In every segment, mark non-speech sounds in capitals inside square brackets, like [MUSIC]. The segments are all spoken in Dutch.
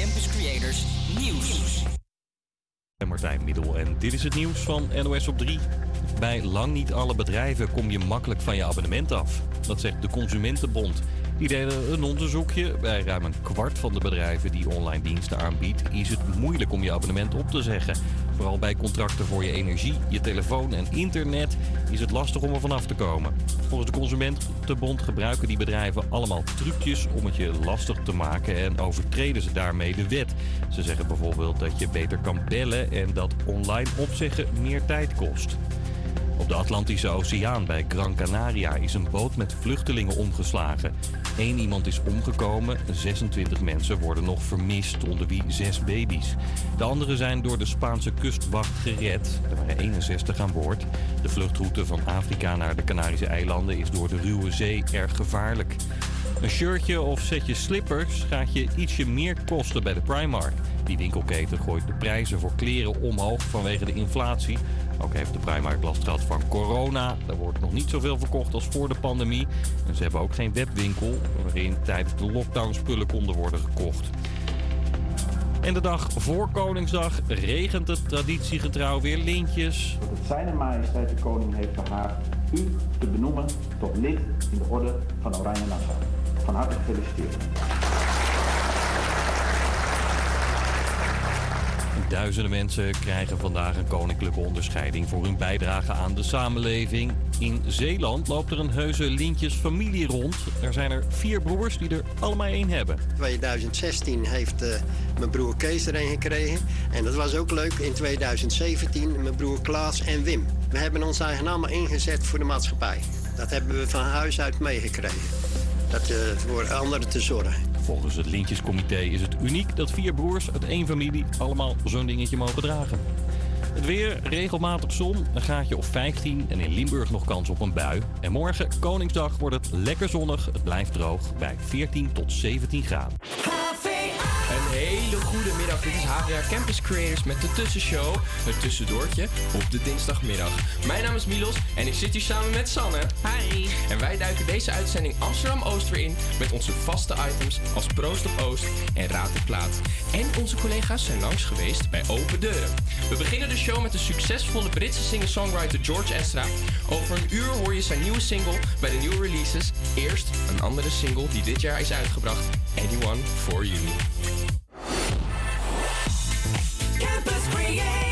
Campus Creators Nieuws. En Martijn Middel en dit is het nieuws van NOS op 3. Bij lang niet alle bedrijven kom je makkelijk van je abonnement af. Dat zegt de Consumentenbond. Die een onderzoekje. Bij ruim een kwart van de bedrijven die online diensten aanbiedt, is het moeilijk om je abonnement op te zeggen. Vooral bij contracten voor je energie, je telefoon en internet is het lastig om er vanaf te komen. Volgens de Consumentenbond gebruiken die bedrijven allemaal trucjes om het je lastig te maken en overtreden ze daarmee de wet. Ze zeggen bijvoorbeeld dat je beter kan bellen en dat online opzeggen meer tijd kost. Op de Atlantische Oceaan bij Gran Canaria is een boot met vluchtelingen omgeslagen. Eén iemand is omgekomen, 26 mensen worden nog vermist, onder wie zes baby's. De anderen zijn door de Spaanse kustwacht gered. Er waren 61 aan boord. De vluchtroute van Afrika naar de Canarische eilanden is door de ruwe zee erg gevaarlijk. Een shirtje of setje slippers gaat je ietsje meer kosten bij de Primark. Die winkelketen gooit de prijzen voor kleren omhoog vanwege de inflatie. Ook heeft de Primark last gehad van corona. Er wordt nog niet zoveel verkocht als voor de pandemie. En ze hebben ook geen webwinkel waarin tijdens de lockdown spullen konden worden gekocht. En de dag voor Koningsdag regent het traditiegetrouw weer lintjes. Het Zijne Majesteit de Koning heeft behaagd u te benoemen tot lid in de Orde van Oranje Nassau. Van harte gefeliciteerd. Duizenden mensen krijgen vandaag een koninklijke onderscheiding voor hun bijdrage aan de samenleving. In Zeeland loopt er een heuse lintjesfamilie rond. Er zijn er vier broers die er allemaal één hebben. 2016 heeft eh, mijn broer Kees er een gekregen. En dat was ook leuk in 2017 mijn broer Klaas en Wim. We hebben ons eigenlijk allemaal ingezet voor de maatschappij. Dat hebben we van huis uit meegekregen. Dat uh, voor anderen te zorgen. Volgens het Lintjescomité is het uniek dat vier broers uit één familie allemaal zo'n dingetje mogen dragen. Het weer, regelmatig zon, een gaatje of 15 en in Limburg nog kans op een bui. En morgen, Koningsdag, wordt het lekker zonnig. Het blijft droog bij 14 tot 17 graden. Een hele goede middag. Dit is HVA Campus Creators met de Tussenshow. Het tussendoortje op de dinsdagmiddag. Mijn naam is Milos en ik zit hier samen met Sanne. Hi. En wij duiken deze uitzending Amsterdam Oost weer in met onze vaste items als Proost op Oost en Raad de Plaat. En onze collega's zijn langs geweest bij Open Deuren. We beginnen de show met de succesvolle Britse singer-songwriter George Ezra. Over een uur hoor je zijn nieuwe single bij de nieuwe releases. Eerst een andere single die dit jaar is uitgebracht, Anyone For You. Campus Create.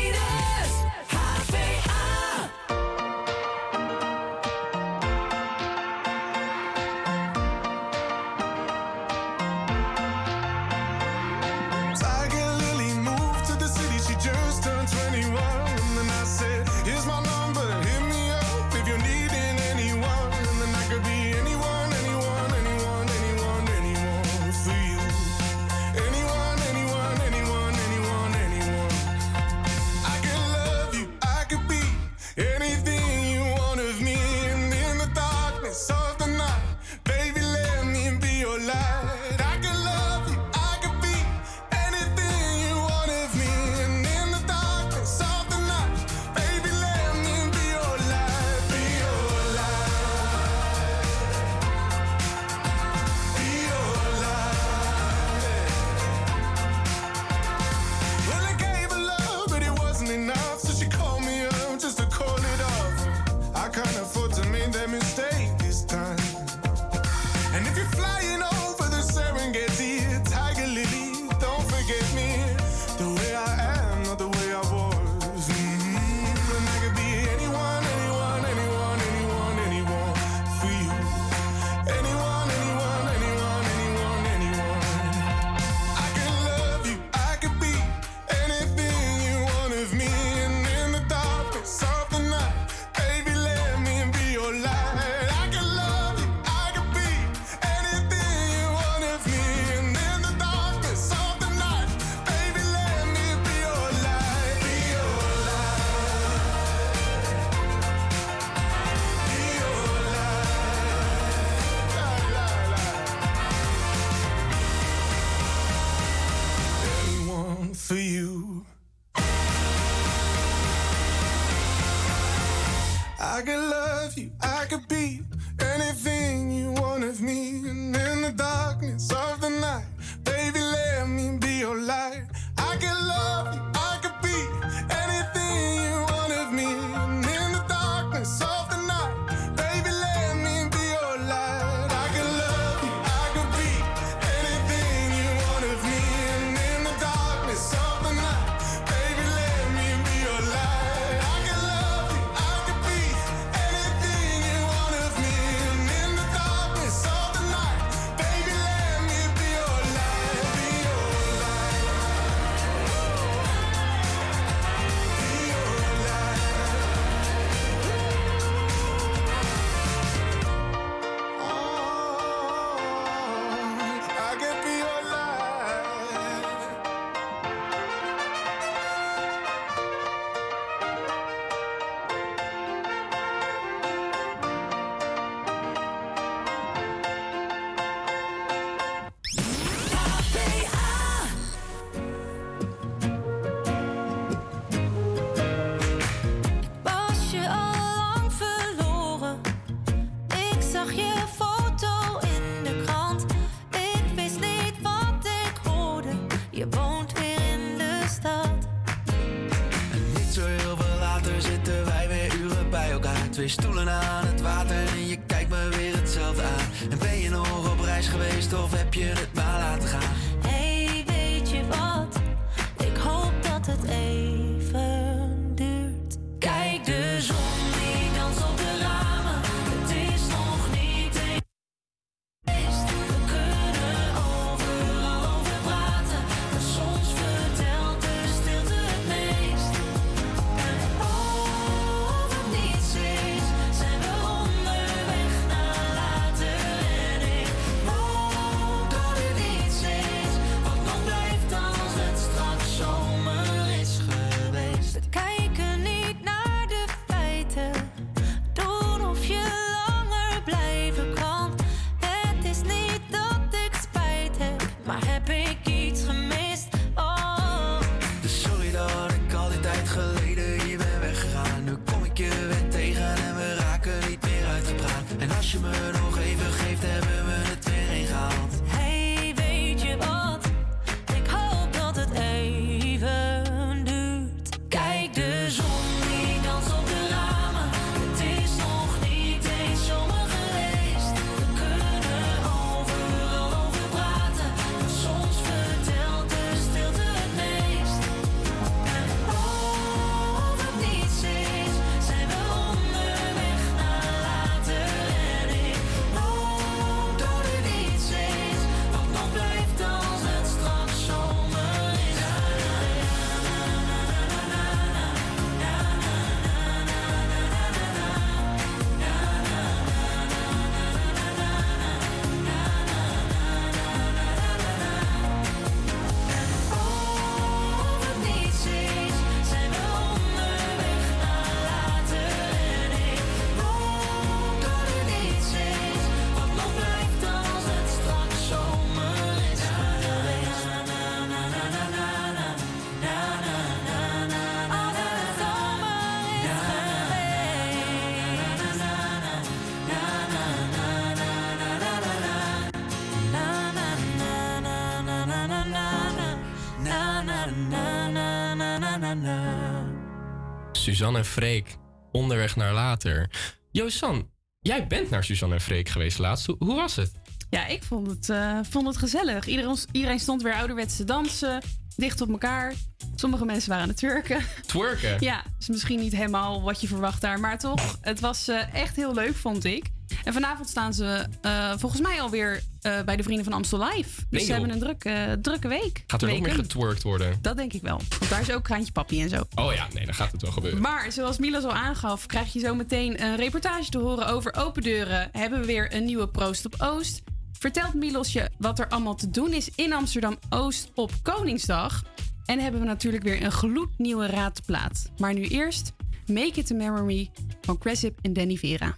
Suzanne en Freek, onderweg naar later. Josan, jij bent naar Suzanne en Freek geweest laatst. Hoe, was het? Ja, ik vond het, eh, vond het gezellig. Iedereen, iedereen stond weer ouderwets te dansen, dicht op elkaar. Sommige mensen waren aan het twerken. [LAUGHS] Twerken? Ja, is misschien niet helemaal wat je verwacht daar, maar toch, het was eh, echt heel leuk, vond ik. En vanavond staan ze eh, volgens mij alweer eh bij de Vrienden van Amstel Live. Dus Nee, ze hebben een drukke, drukke week. Gaat er nog meer Weken. getwerkt worden? Dat denk ik wel. Want daar is ook Kraantje Papi en zo. Oh ja, nee, dan gaat het wel gebeuren. Maar zoals Milas al aangaf, krijg je zo meteen een reportage te horen over open deuren. Hebben we weer een nieuwe Proost op Oost. Vertelt Milos je wat er allemaal te doen is in Amsterdam Oost op Koningsdag. En hebben we natuurlijk weer een gloednieuwe raadplaat. Maar nu eerst Make It a Memory van Cressip en Danny Vera.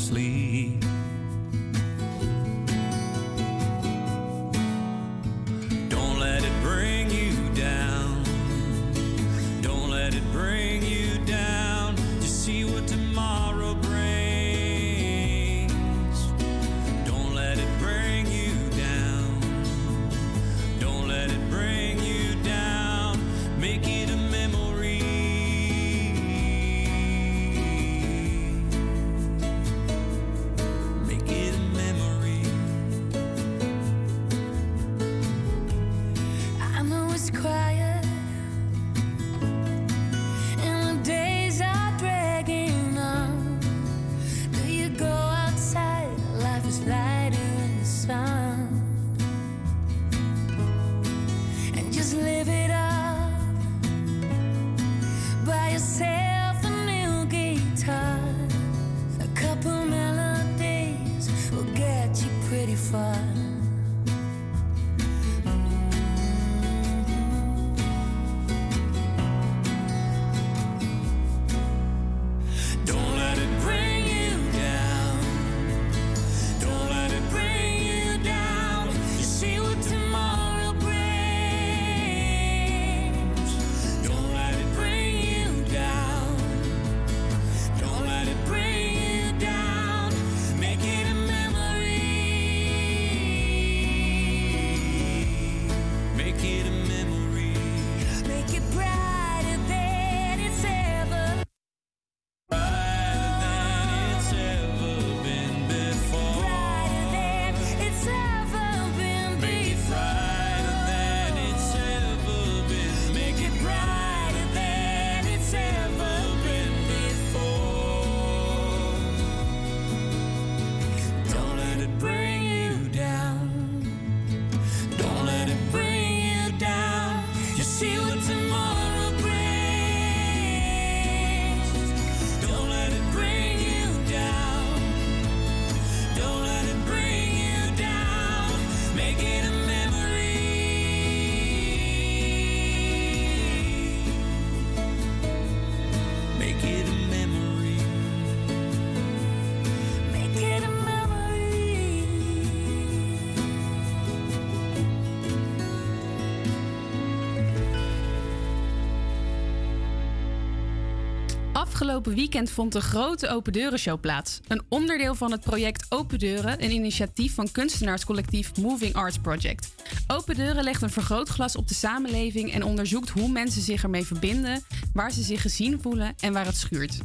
Afgelopen weekend vond de grote Open Deuren Show plaats. Een onderdeel van het project Open Deuren, een initiatief van kunstenaarscollectief Moving Arts Project. Open Deuren legt een vergrootglas op de samenleving en onderzoekt hoe mensen zich ermee verbinden, waar ze zich gezien voelen en waar het schuurt.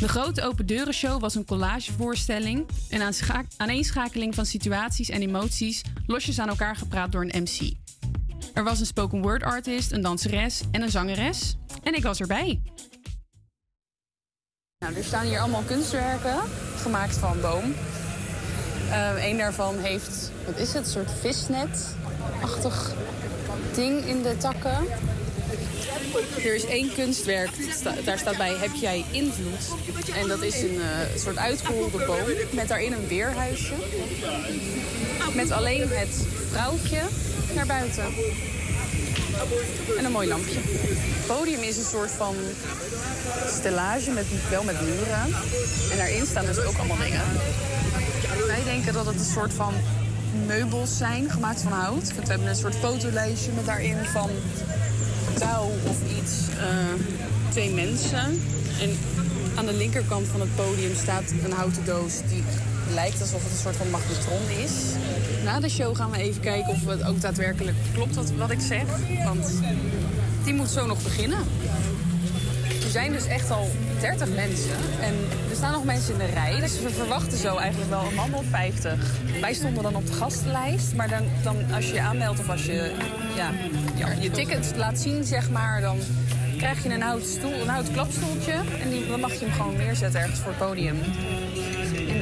De grote Open Deuren Show was een collagevoorstelling, een aaneenschakeling van situaties en emoties, losjes aan elkaar gepraat door een MC. Er was een spoken word artist, een danseres en een zangeres. En ik was erbij. Nou, er staan hier allemaal kunstwerken, gemaakt van boom. Eh een daarvan heeft, wat is het, een soort visnet-achtig ding in de takken. Er is één kunstwerk, daar staat bij, heb jij invloed? En dat is een eh, soort uitgeholde boom met daarin een weerhuisje. Met alleen het vrouwtje naar buiten. En een mooi lampje. Het podium is een soort van stellage, met, wel met muren. En daarin staan dus ook allemaal dingen. Wij denken dat het een soort van meubels zijn, gemaakt van hout. We hebben een soort fotolijstje met daarin van touw of iets. eh, twee mensen. En aan de linkerkant van het podium staat een houten doos die lijkt alsof het een soort van magnetron is. Na de show gaan we even kijken of het ook daadwerkelijk klopt wat, wat ik zeg. Want die moet zo nog beginnen. Er zijn dus echt al 30 mensen. En er staan nog mensen in de rij. Dus we verwachten zo eigenlijk wel een man of 50. Wij stonden dan op de gastenlijst. Maar dan, dan als je je aanmeldt of als je ja, je, ticket laat zien, zeg maar, dan krijg je een houten stoel, een houten klapstoeltje. En dan mag je hem gewoon neerzetten ergens voor het podium.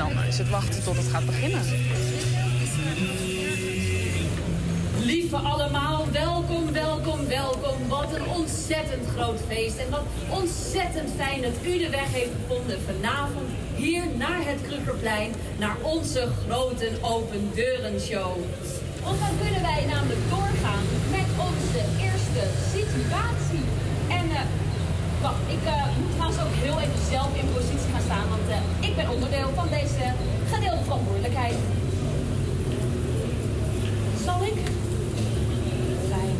Dan is het wachten tot het gaat beginnen. Lieve allemaal, welkom, welkom, welkom. Wat een ontzettend groot feest. En wat ontzettend fijn dat u de weg heeft gevonden vanavond hier naar het Krugerplein. Naar onze grote open deuren show. Want dan kunnen wij namelijk doorgaan met onze eerste situatie. Wacht, ik eh, moet trouwens ook heel even zelf in positie gaan staan. Want eh, ik ben onderdeel van deze gedeelde verantwoordelijkheid. Zal ik? Fijn.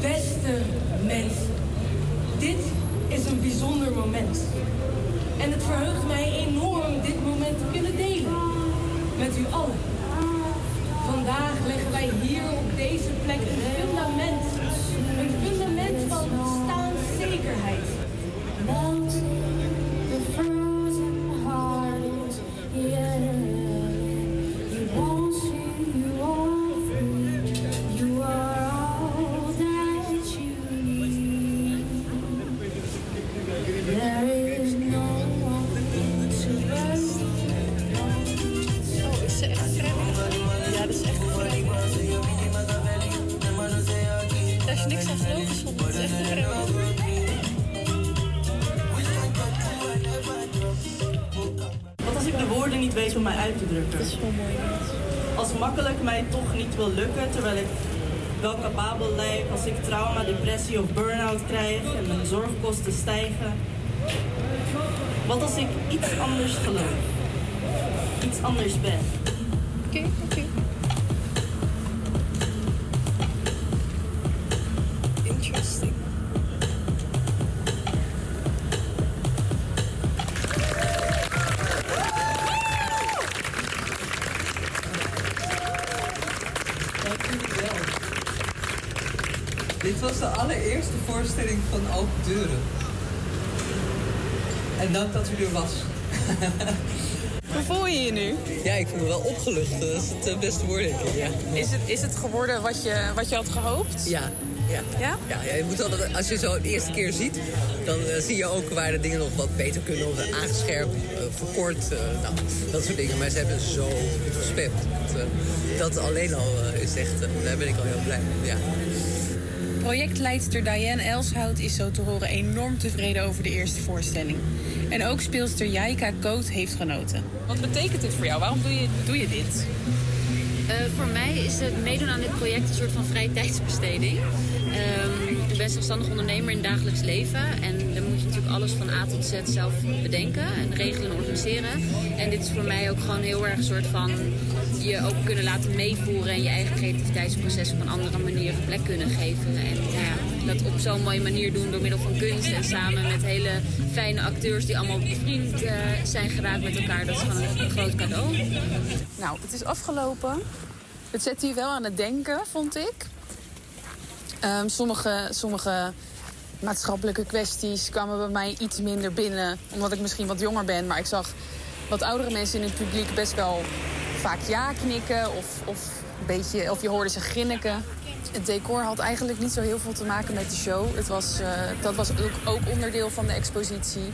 Beste mensen, dit is een bijzonder moment. En het verheugt mij enorm dit moment te kunnen delen. Met u allen. Vandaag leggen wij hier op deze plek een fundament. Oh. Depressie of burn-out krijg en mijn zorgkosten stijgen. Wat als ik iets anders geloof? Iets anders ben? Oké, oké. En dank dat u er was. [LAUGHS] Hoe voel je je nu? Ja, ik voel me wel opgelucht. Dat is het eh, beste woord, denk ik. Ja. Is het, is het geworden wat je, wat je had gehoopt? Ja, ja. Ja? Ja, ja, je moet altijd, als je zo de eerste keer ziet, dan eh, zie je ook waar de dingen nog wat beter kunnen. Of eh, aangescherpt, eh, verkort, nou, dat soort dingen. Maar ze hebben zo goed gespeeld. Dat, dat alleen al is echt, daar ben ik al heel blij mee. Ja. Projectleidster Diane Elshout is zo te horen enorm tevreden over de eerste voorstelling. En ook speelster Jaika Koot heeft genoten. Wat betekent dit voor jou? Waarom doe je, doe je dit? Eh, voor mij is het meedoen aan dit project een soort van vrije tijdsbesteding. Ehm, ik ben zelfstandig ondernemer in het dagelijks leven. En dan moet je natuurlijk alles van A tot Z zelf bedenken en regelen en organiseren. En dit is voor mij ook gewoon heel erg een soort van je ook kunnen laten meevoeren en je eigen creativiteitsproces op een andere manier plek kunnen geven. En nou ja, dat op zo'n mooie manier doen door middel van kunst en samen met hele fijne acteurs die allemaal bevriend eh, zijn geraakt met elkaar. Dat is gewoon een, een groot cadeau. Nou, het is afgelopen. Het zet hier wel aan het denken, vond ik. Ehm, sommige, sommige maatschappelijke kwesties kwamen bij mij iets minder binnen. Omdat ik misschien wat jonger ben. Maar ik zag wat oudere mensen in het publiek best wel vaak ja knikken. Of, of, een beetje, of je hoorde ze grinniken. Het decor had eigenlijk niet zo heel veel te maken met de show. Het was, eh, dat was ook, ook onderdeel van de expositie.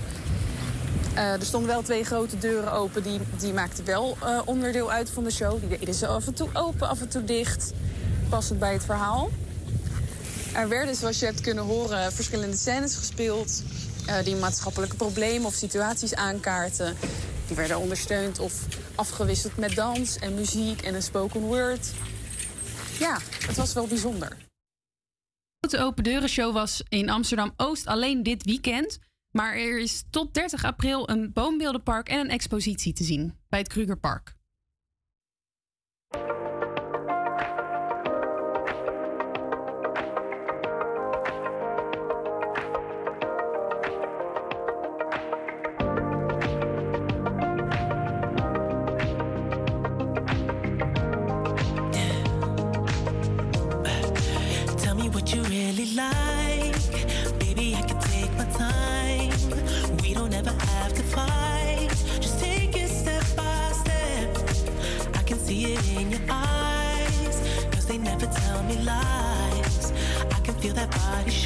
Eh, er stonden wel twee grote deuren open. Die, die maakten wel eh, onderdeel uit van de show. Die deden ze af en toe open, af en toe dicht. Passend bij het verhaal. Er werden, zoals je hebt kunnen horen, verschillende scènes gespeeld. die maatschappelijke problemen of situaties aankaarten. Die werden ondersteund of afgewisseld met dans en muziek en een spoken word. Ja, het was wel bijzonder. De Open Deuren Show was in Amsterdam-Oost alleen dit weekend. Maar er is tot 30 april een boombeeldenpark en een expositie te zien bij het Krugerpark. Body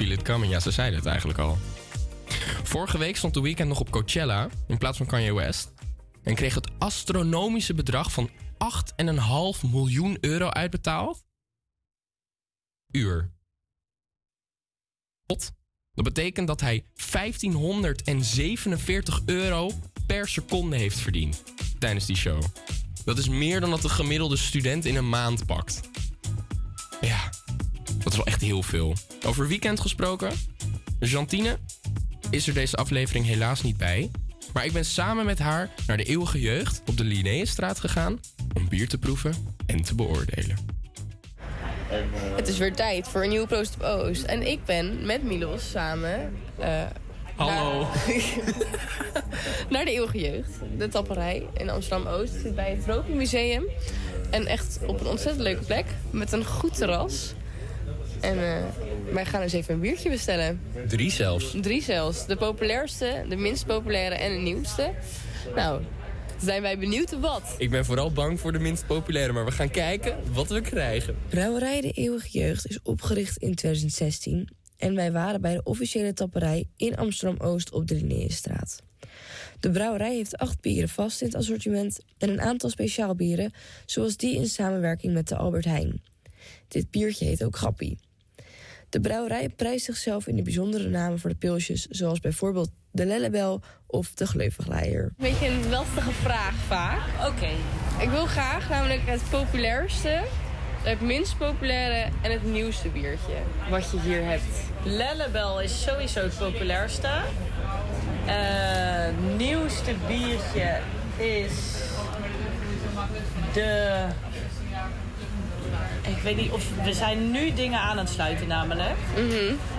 Feel It. Ja, ze zeiden het eigenlijk al. Vorige week stond The Weeknd nog op Coachella in plaats van Kanye West. En kreeg het astronomische bedrag van 8,5 miljoen euro uitbetaald. Uur. Dat betekent dat hij 1547 euro per seconde heeft verdiend tijdens die show. Dat is meer dan dat de gemiddelde student in een maand pakt. Ja, dat is wel echt heel veel. Over weekend gesproken. Jantine is er deze aflevering helaas niet bij. Maar ik ben samen met haar naar de eeuwige jeugd op de Linnaeusstraat gegaan om bier te proeven en te beoordelen. Het is weer tijd voor een nieuwe Proost op Oost. En ik ben met Milos samen... eh, Hallo. Naar, [LAUGHS] naar de Eeuwige Jeugd. De tapperij in Amsterdam-Oost. Zit bij het Tropenmuseum. En echt op een ontzettend leuke plek. Met een goed terras. En eh, wij gaan eens even een biertje bestellen. Drie zelfs. Drie zelfs. De populairste, de minst populaire en de nieuwste. Nou, zijn wij benieuwd wat. Ik ben vooral bang voor de minst populaire, maar we gaan kijken wat we krijgen. Brouwerij De Eeuwige Jeugd is opgericht in 2016 en wij waren bij de officiële tapperij in Amsterdam-Oost op de Linnaeusstraat. De brouwerij heeft acht bieren vast in het assortiment en een aantal speciaalbieren, zoals die in samenwerking met de Albert Heijn. Dit biertje heet ook Grappie. De brouwerij prijst zichzelf in de bijzondere namen voor de pilsjes, zoals bijvoorbeeld de Lellebel of de Gleufigleier. Een beetje een lastige vraag vaak. Oké. Ik wil graag namelijk het populairste, het minst populaire en het nieuwste biertje wat je hier hebt. Lellebel is sowieso het populairste. Eh, nieuwste biertje is de. Ik weet niet of we zijn nu dingen aan het sluiten namelijk.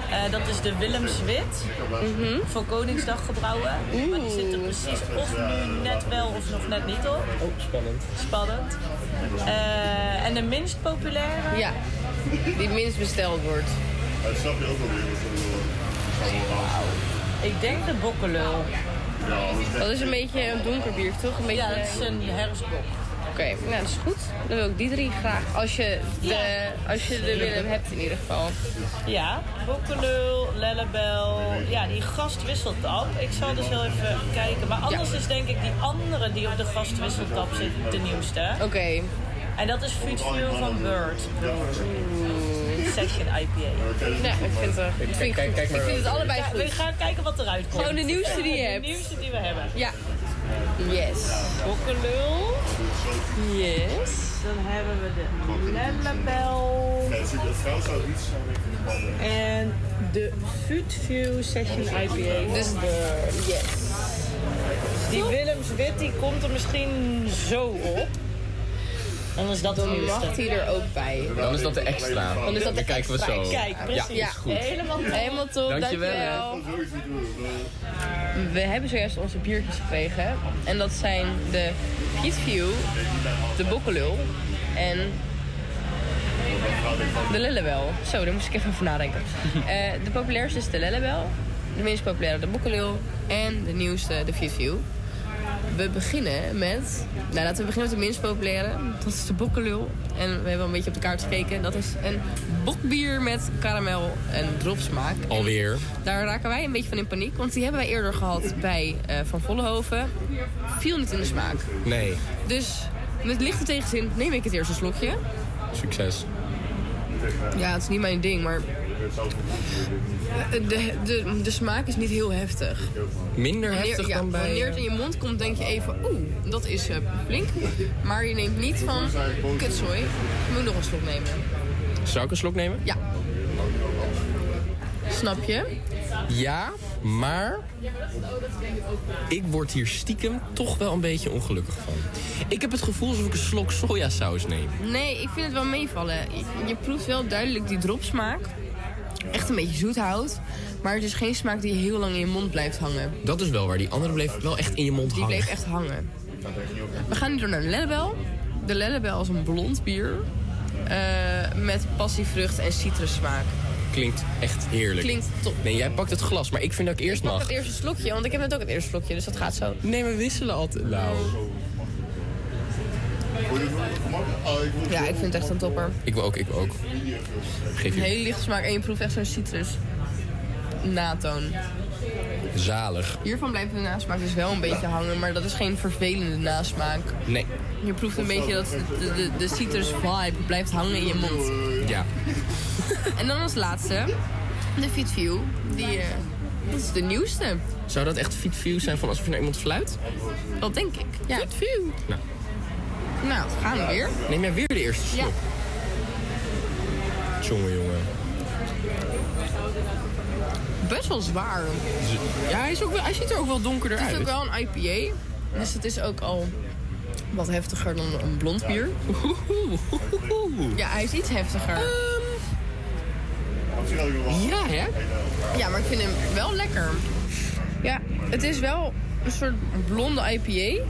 Eh, dat is de Willems Wit voor Koningsdag gebrouwen. Maar die zit er precies of nu net wel of nog net niet op. Oh, spannend. Spannend. Eh, en de minst populaire? Ja, die het minst besteld wordt. Dat snap je ook wel weer. Ik denk de Bokkelul. Dat is een beetje een donker bier, toch? Een beetje... Ja, dat is een herfstbok. Oké, nou dat is goed. Dan wil ik die drie graag. Als je de, als je de Willem hebt in ieder geval. Ja, Bokkelul, Lellebel. Ja, die gastwisseltap. Ik zal dus heel even kijken. Maar anders is denk ik die andere die op de gastwisseltap zit de nieuwste. Oké. En dat is Food Fuel van Bird. Session IPA. Ja, ik vind het, ik vind. Ik vind het allebei Ja, goed. We gaan kijken wat eruit komt. Gewoon de nieuwste die je De hebt. nieuwste die we hebben. Ja. Yes. Bokkelul. Yes. Dan hebben we de Lellebel. En de Food View Session IPA. Dus yes. Die Willems Wit die komt er misschien zo op. Dan is dat de Dan nieuwste. mag die er ook bij. Dan is dat de extra. Dan is dat de Dan kijken we zo. Kijk, precies. Ja, is goed. Helemaal top. Helemaal top, Dankjewel, dankjewel. We hebben zojuist onze biertjes gekregen. En dat zijn de View, de Bokkelul en de Lellebel. Zo, daar moest ik even over nadenken. [LAUGHS] Eh, de populairste is de Lellebel. De minst populaire de Bokkelul. En de nieuwste de View. We beginnen met... Nou, laten we beginnen met de minst populaire. Dat is de Bokkelul. En we hebben een beetje op de kaart gekeken. Dat is een bokbier met karamel en dropsmaak. En Alweer. daar raken wij een beetje van in paniek. Want die hebben wij eerder gehad bij eh, Van Vollenhoven. Viel niet in de smaak. Nee. Dus met lichte tegenzin neem ik het eerste slokje. Succes. Ja, het is niet mijn ding, maar... De, de, de smaak is niet heel heftig. Minder Wanneer- heftig ja, dan bij... Wanneer het in je mond komt, denk je even... Oeh, dat is eh, flink. Maar je neemt niet van... Kutzooi, ik moet nog een slok nemen. Zou ik een slok nemen? Ja. Snap je? Ja, maar ik word hier stiekem toch wel een beetje ongelukkig van. Ik heb het gevoel alsof ik een slok sojasaus neem. Nee, ik vind het wel meevallen. Je, je proeft wel duidelijk die dropsmaak. Echt een beetje zoet houdt. Maar het is geen smaak die heel lang in je mond blijft hangen. Dat is wel waar. Die andere bleef wel echt in je mond Die hangen. bleef echt hangen. We gaan nu door naar de Lellebel. De Lellebel is een blond bier. eh, met passievrucht en citrussmaak. Klinkt echt heerlijk. Klinkt top. Nee, jij pakt het glas, maar ik vind dat ik eerst Ik pak mag. het eerste slokje, want ik heb net ook het eerste slokje, dus dat gaat zo. Nee, we wisselen altijd. Nou. Ja, ik vind het echt een topper. Ik wil ook, ik wil ook. Geef Een je hele lichte smaak en je proeft echt zo'n citrus. Natoon. zalig. Hiervan blijft de nasmaak dus wel een beetje hangen, maar dat is geen vervelende nasmaak. Nee. Je proeft een beetje dat de, de, de citrus vibe blijft hangen in je mond. Ja. [LAUGHS] En dan als laatste, de Fit View. Die, eh, dat is de nieuwste. Zou dat echt fit view zijn van alsof je naar iemand fluit? Dat denk ik. Ja. Fit View. Nou. Nou, gaan we weer. Neem jij weer de eerste Ja. slok? Jongen, jongen. Best wel zwaar. Ja, hij, is ook wel, hij ziet er ook wel donkerder Het is uit. ook wel een IPA. Dus het is ook al wat heftiger dan een blond bier. [LAUGHS] Ja, hij is iets heftiger. Ja, hè? Ja, maar ik vind hem wel lekker. Ja, het is wel een soort blonde IPA.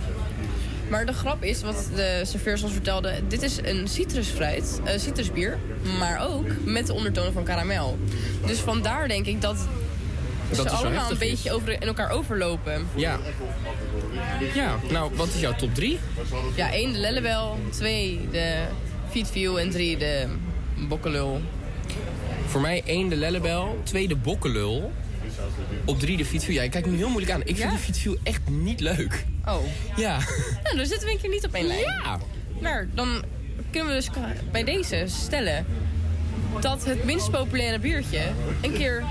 Maar de grap is, wat de serveers ons vertelde... dit is een citrusfruit, eh citrusbier, maar ook met de ondertonen van karamel. Dus vandaar denk ik dat, Dat ze allemaal een is. beetje over, in elkaar overlopen. Ja. Ja, nou, wat is jouw top 3? Ja, één de Lellebel, twee de Vietview en drie de Bokkelul. Voor mij één de Lellebel, twee de Bokkelul. Op drie de Fietsview. Ja, je kijkt me heel moeilijk aan. Ik vind Ja? die Fietsview echt niet leuk. Oh. Ja. Nou, dan zitten we een keer niet op één lijn. Ja. Maar dan kunnen we dus bij deze stellen dat het minst populaire biertje een keer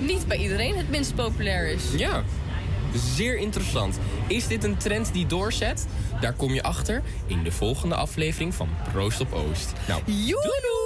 niet bij iedereen het minst populair is. Ja. Zeer interessant. Is dit een trend die doorzet? Daar kom je achter in de volgende aflevering van Proost op Oost. Nou, doei!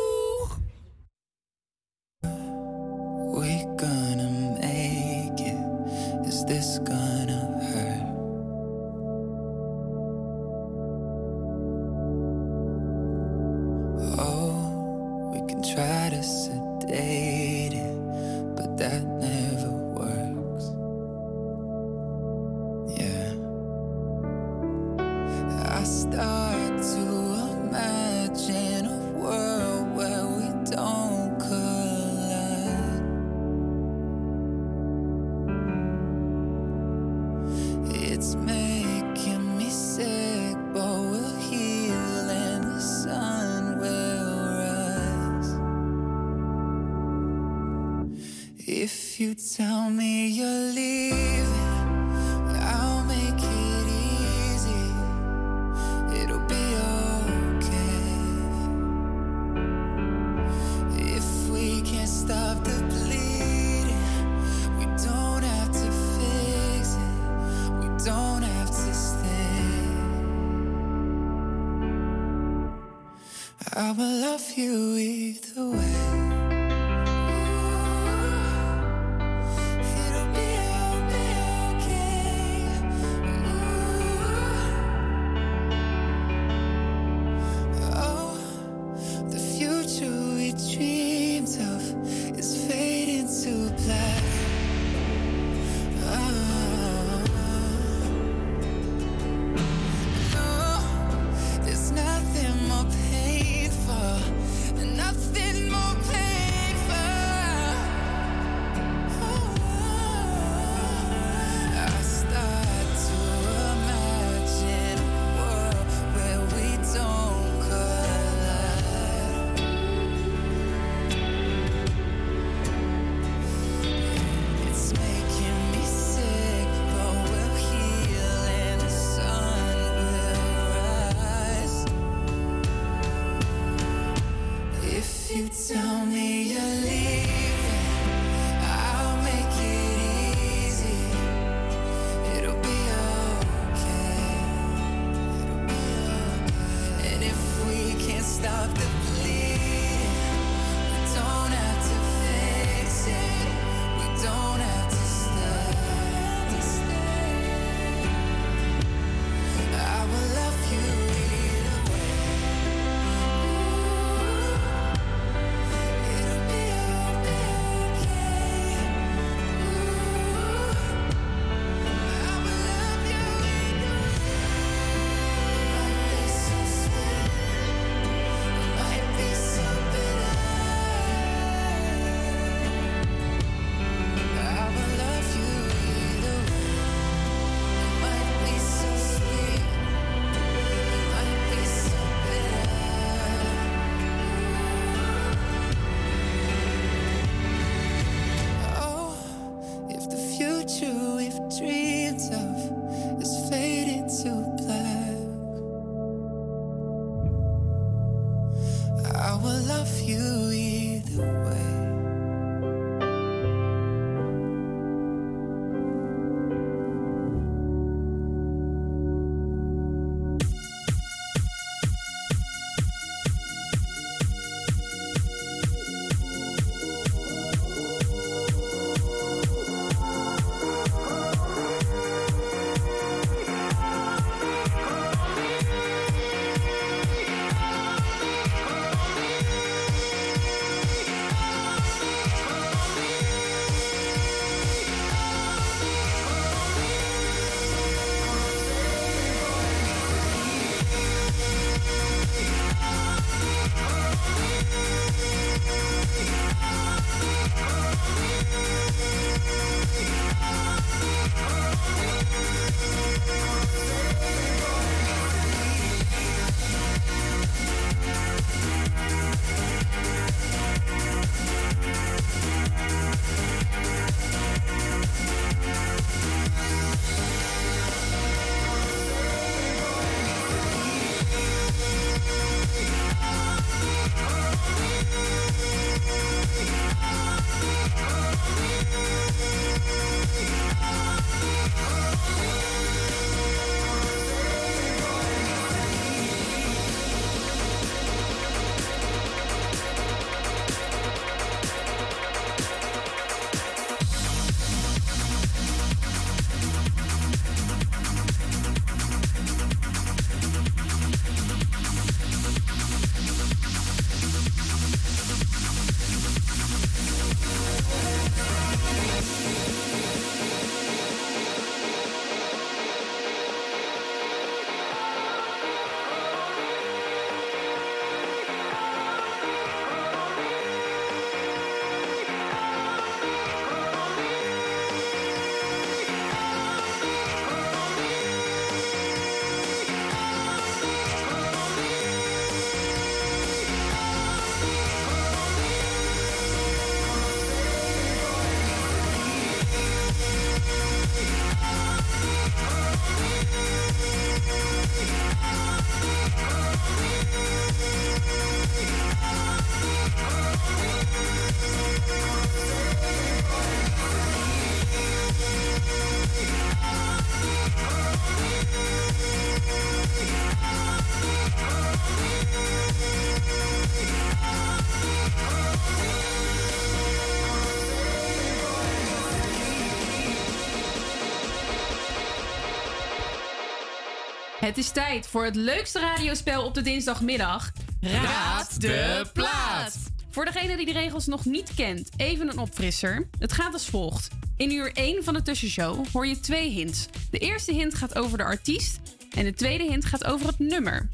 Het is tijd voor het leukste radiospel op de dinsdagmiddag. Raad de plaat. Voor degene die de regels nog niet kent, even een opfrisser. Het gaat als volgt. In uur 1 van de tussenshow hoor je twee hints. De eerste hint gaat over de artiest en de tweede hint gaat over het nummer.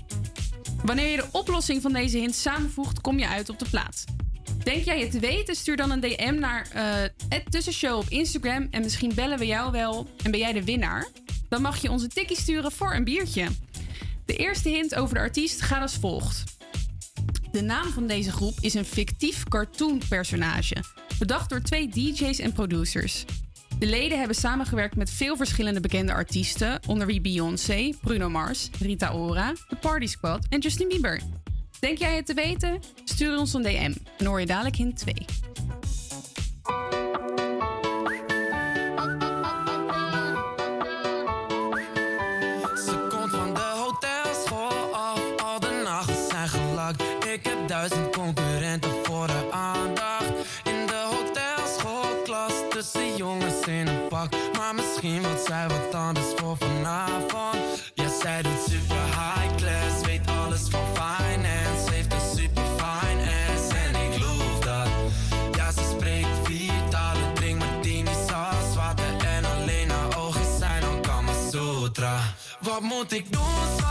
Wanneer je de oplossing van deze hints samenvoegt, kom je uit op de plaat. Denk jij het te weten? Stuur dan een DM naar eh het tussenshow op Instagram en misschien bellen we jou wel en ben jij de winnaar. Dan mag je onze tikkie sturen voor een biertje. De eerste hint over de artiest gaat als volgt. De naam van deze groep is een fictief cartoonpersonage, bedacht door twee DJ's en producers. De leden hebben samengewerkt met veel verschillende bekende artiesten, onder wie Beyoncé, Bruno Mars, Rita Ora, The Party Squad en Justin Bieber. Denk jij het te weten? Stuur ons een DM. Dan hoor je dadelijk hint 2. Zij wat anders voor vanavond. Ja, zij doet super high class, weet alles van finance. Heeft een super fine ass en ik loof dat. Ja, ze spreekt vier talen, drink martini, saus, water en alleen haar ogen zijn dan Kama Sutra. Wat moet ik doen,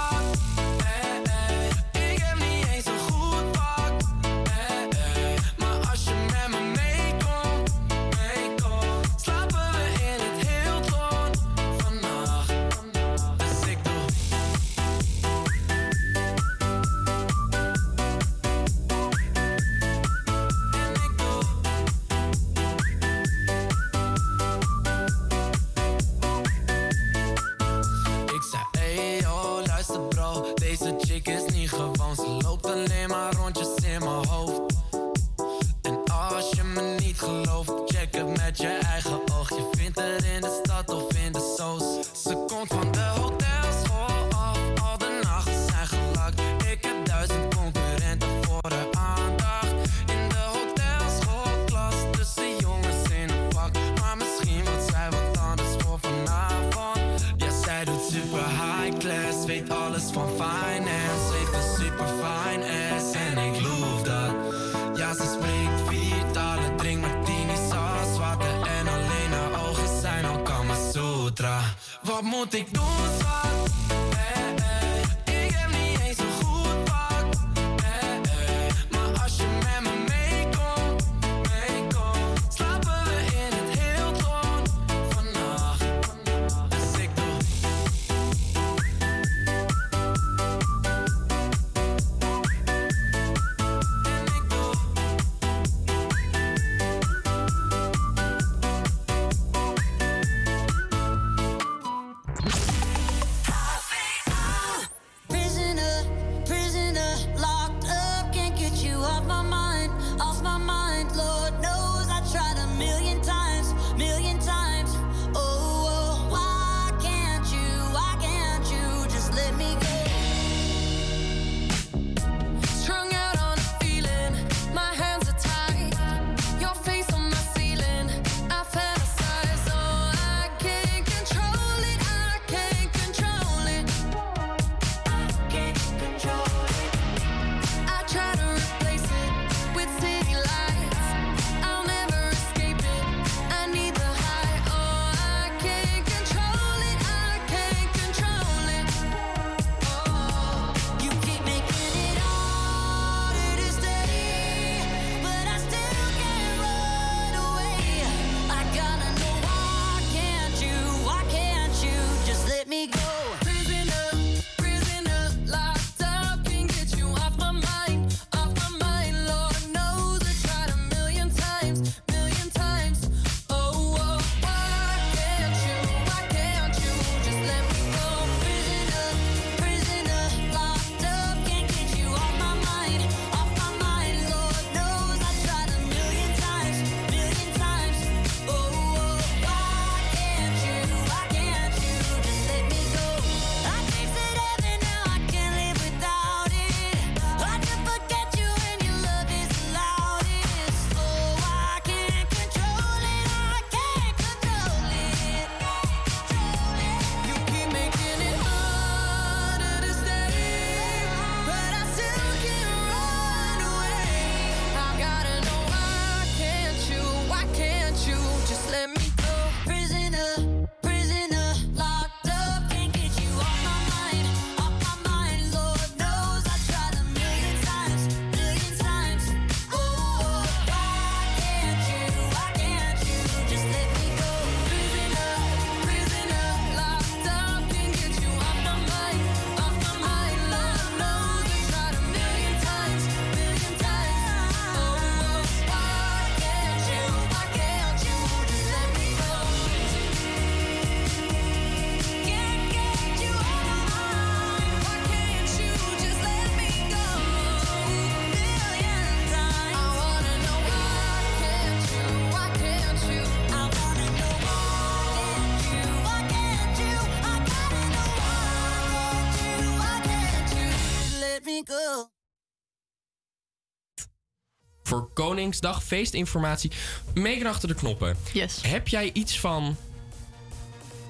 Koningsdag feestinformatie. Megan achter de knoppen. Yes. Heb jij iets van...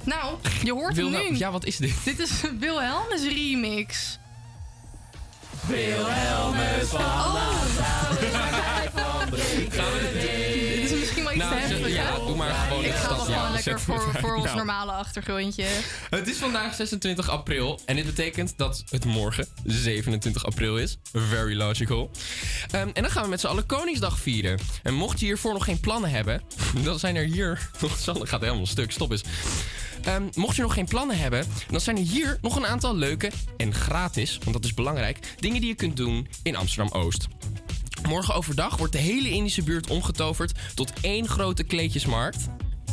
Nou, je hoort Wil hem nu. Ja, wat is dit? Dit is een Wilhelmus remix. Wilhelmus van Oh. [LAUGHS] voor, ons nou. normale achtergrondje. Het is vandaag 26 april en dit betekent dat het morgen 27 april is. Very logical. Ehm, en dan gaan we met z'n allen Koningsdag vieren. En mocht je hiervoor nog geen plannen hebben, [LAUGHS] dan zijn er hier... [LAUGHS] nog Sander gaat helemaal stuk, stop eens. Ehm, mocht je nog geen plannen hebben, dan zijn er hier nog een aantal leuke en gratis, want dat is belangrijk, dingen die je kunt doen in Amsterdam-Oost. Morgen overdag wordt de hele Indische buurt omgetoverd tot één grote kleedjesmarkt.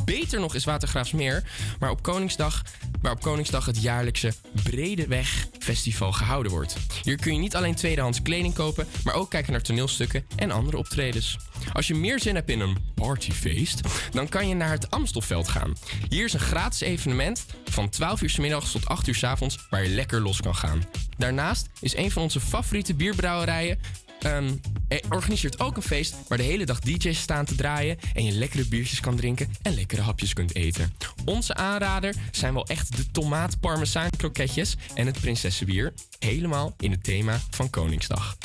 Beter nog is Watergraafsmeer, waar op Koningsdag, waar op Koningsdag het jaarlijkse Bredeweg Festival gehouden wordt. Hier kun je niet alleen tweedehands kleding kopen, maar ook kijken naar toneelstukken en andere optredens. Als je meer zin hebt in een partyfeest, dan kan je naar het Amstelveld gaan. Hier is een gratis evenement van 12 uur middags tot 8 uur avonds waar je lekker los kan gaan. Daarnaast is een van onze favoriete bierbrouwerijen Er organiseert ook een feest waar de hele dag DJ's staan te draaien en je lekkere biertjes kan drinken en lekkere hapjes kunt eten. Onze aanrader zijn wel echt de tomaat parmezaan kroketjes en het prinsessenbier, helemaal in het thema van Koningsdag.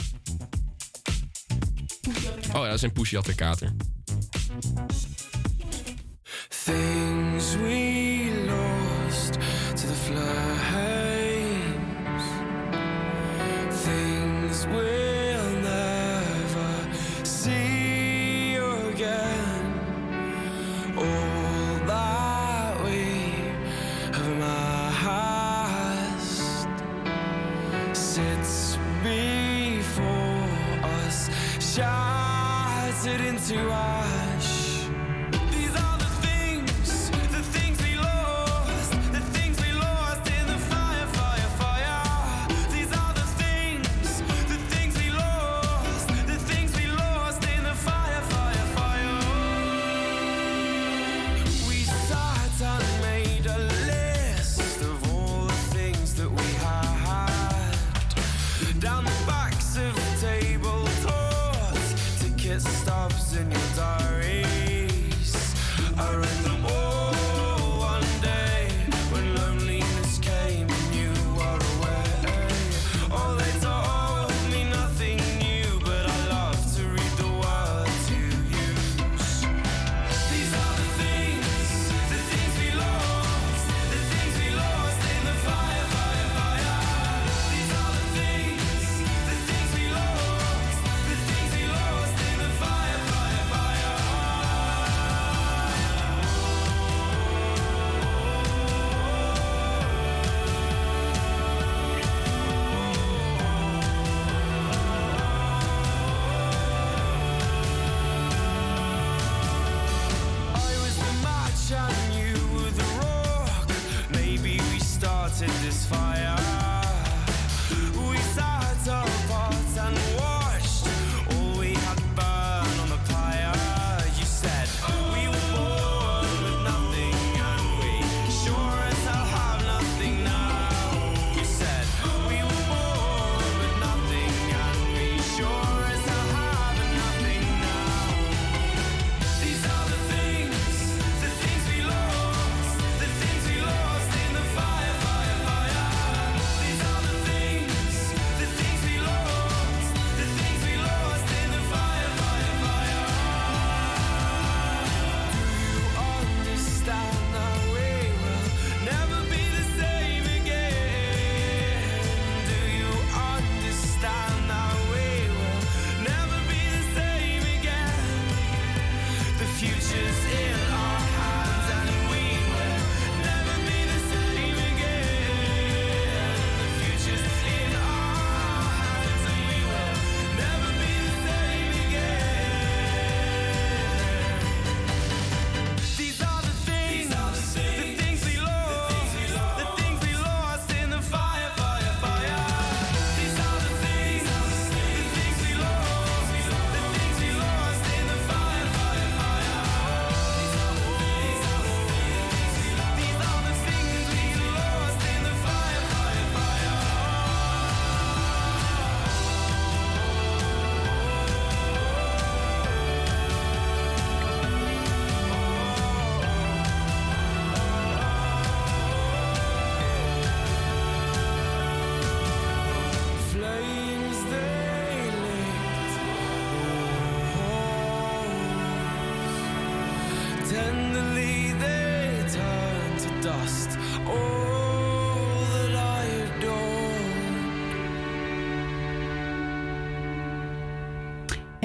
Oh ja, dat is een Poesjat en Kater. Things we lost to the flames. Things we'll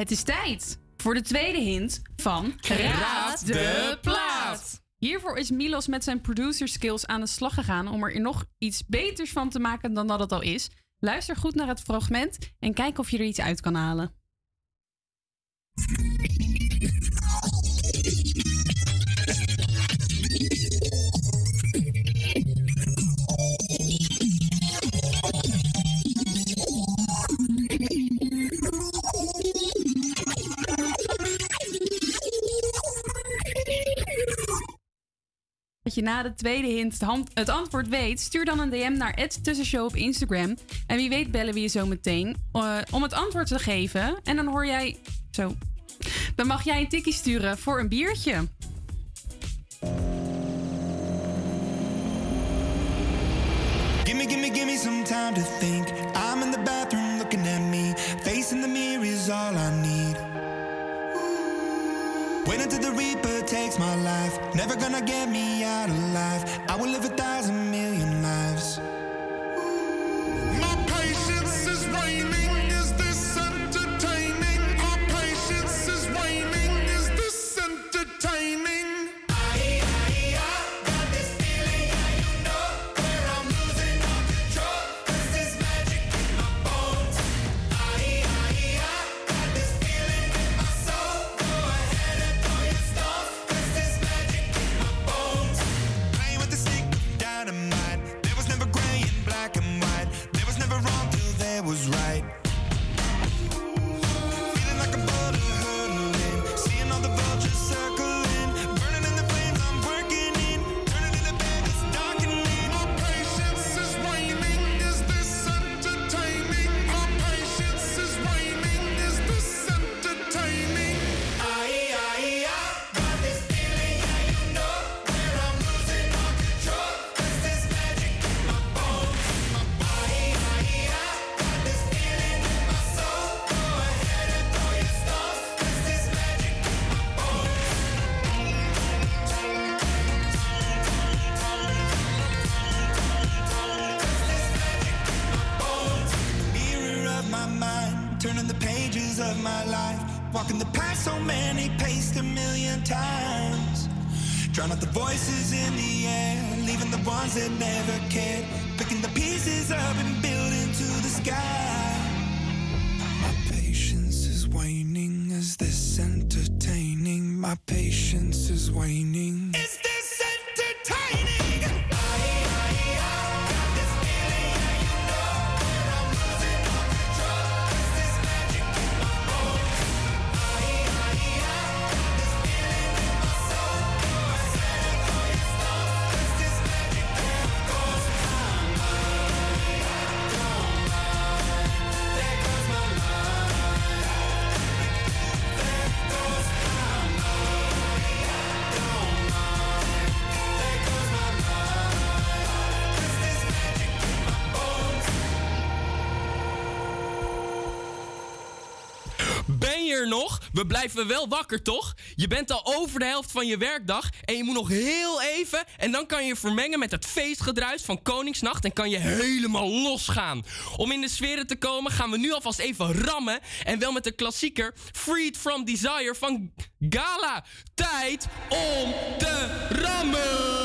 Het is tijd voor de tweede hint van Raad de plaat. Hiervoor is Milos met zijn producer skills aan de slag gegaan om er nog iets beters van te maken dan dat het al is. Luister goed naar het fragment en kijk of je er iets uit kan halen. Je na de tweede hint het antwoord weet, stuur dan een DM naar Tussenshow op Instagram. En wie weet bellen we je zo meteen eh, om het antwoord te geven. En dan hoor jij... Zo. Dan mag jij een tikkie sturen voor een biertje. Gimme, gimme, gimme some time to think. I'm in the bathroom looking at me. Facing the mirror is all I need. Until the Reaper takes my life. Never gonna get me out alive. I will live a thousand million lives. We blijven wel wakker, toch? Je bent al over de helft van je werkdag en je moet nog heel even en dan kan je vermengen met het feestgedruis van Koningsnacht en kan je helemaal losgaan. Om in de sferen te komen gaan we nu alvast even rammen en wel met de klassieker Freed from Desire van Gala. Tijd om te rammen!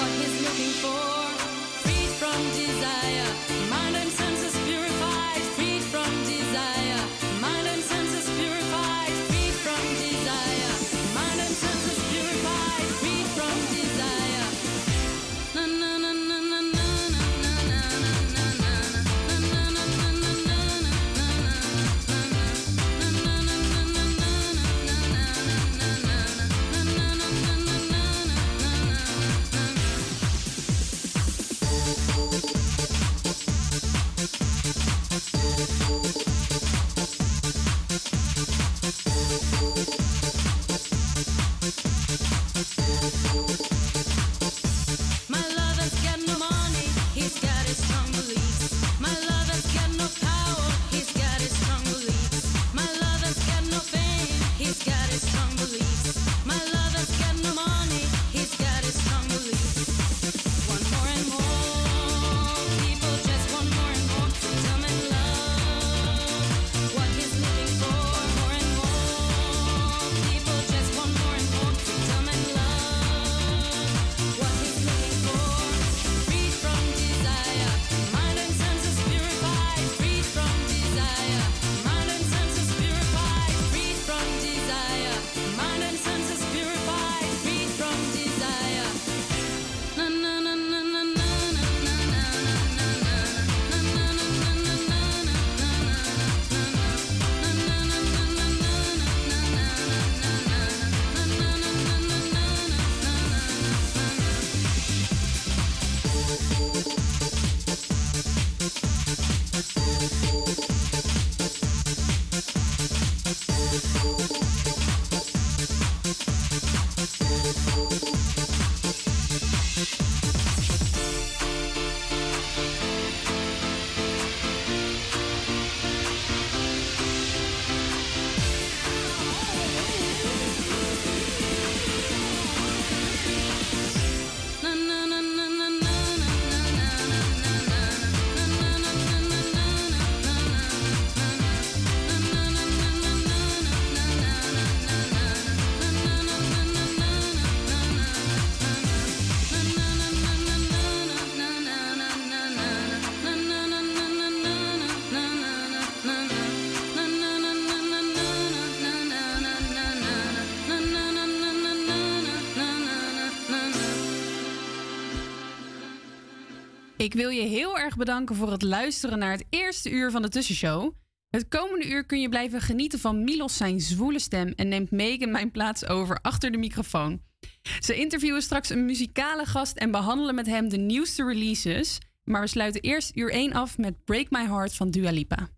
What he's looking for, freed from desire, Ik wil je heel erg bedanken voor het luisteren naar het eerste uur van de Tussenshow. Het komende uur kun je blijven genieten van Milos zijn zwoele stem en neemt Megan mijn plaats over achter de microfoon. Ze interviewen straks een muzikale gast en behandelen met hem de nieuwste releases. Maar we sluiten eerst uur 1 af met Break My Heart van Dua Lipa.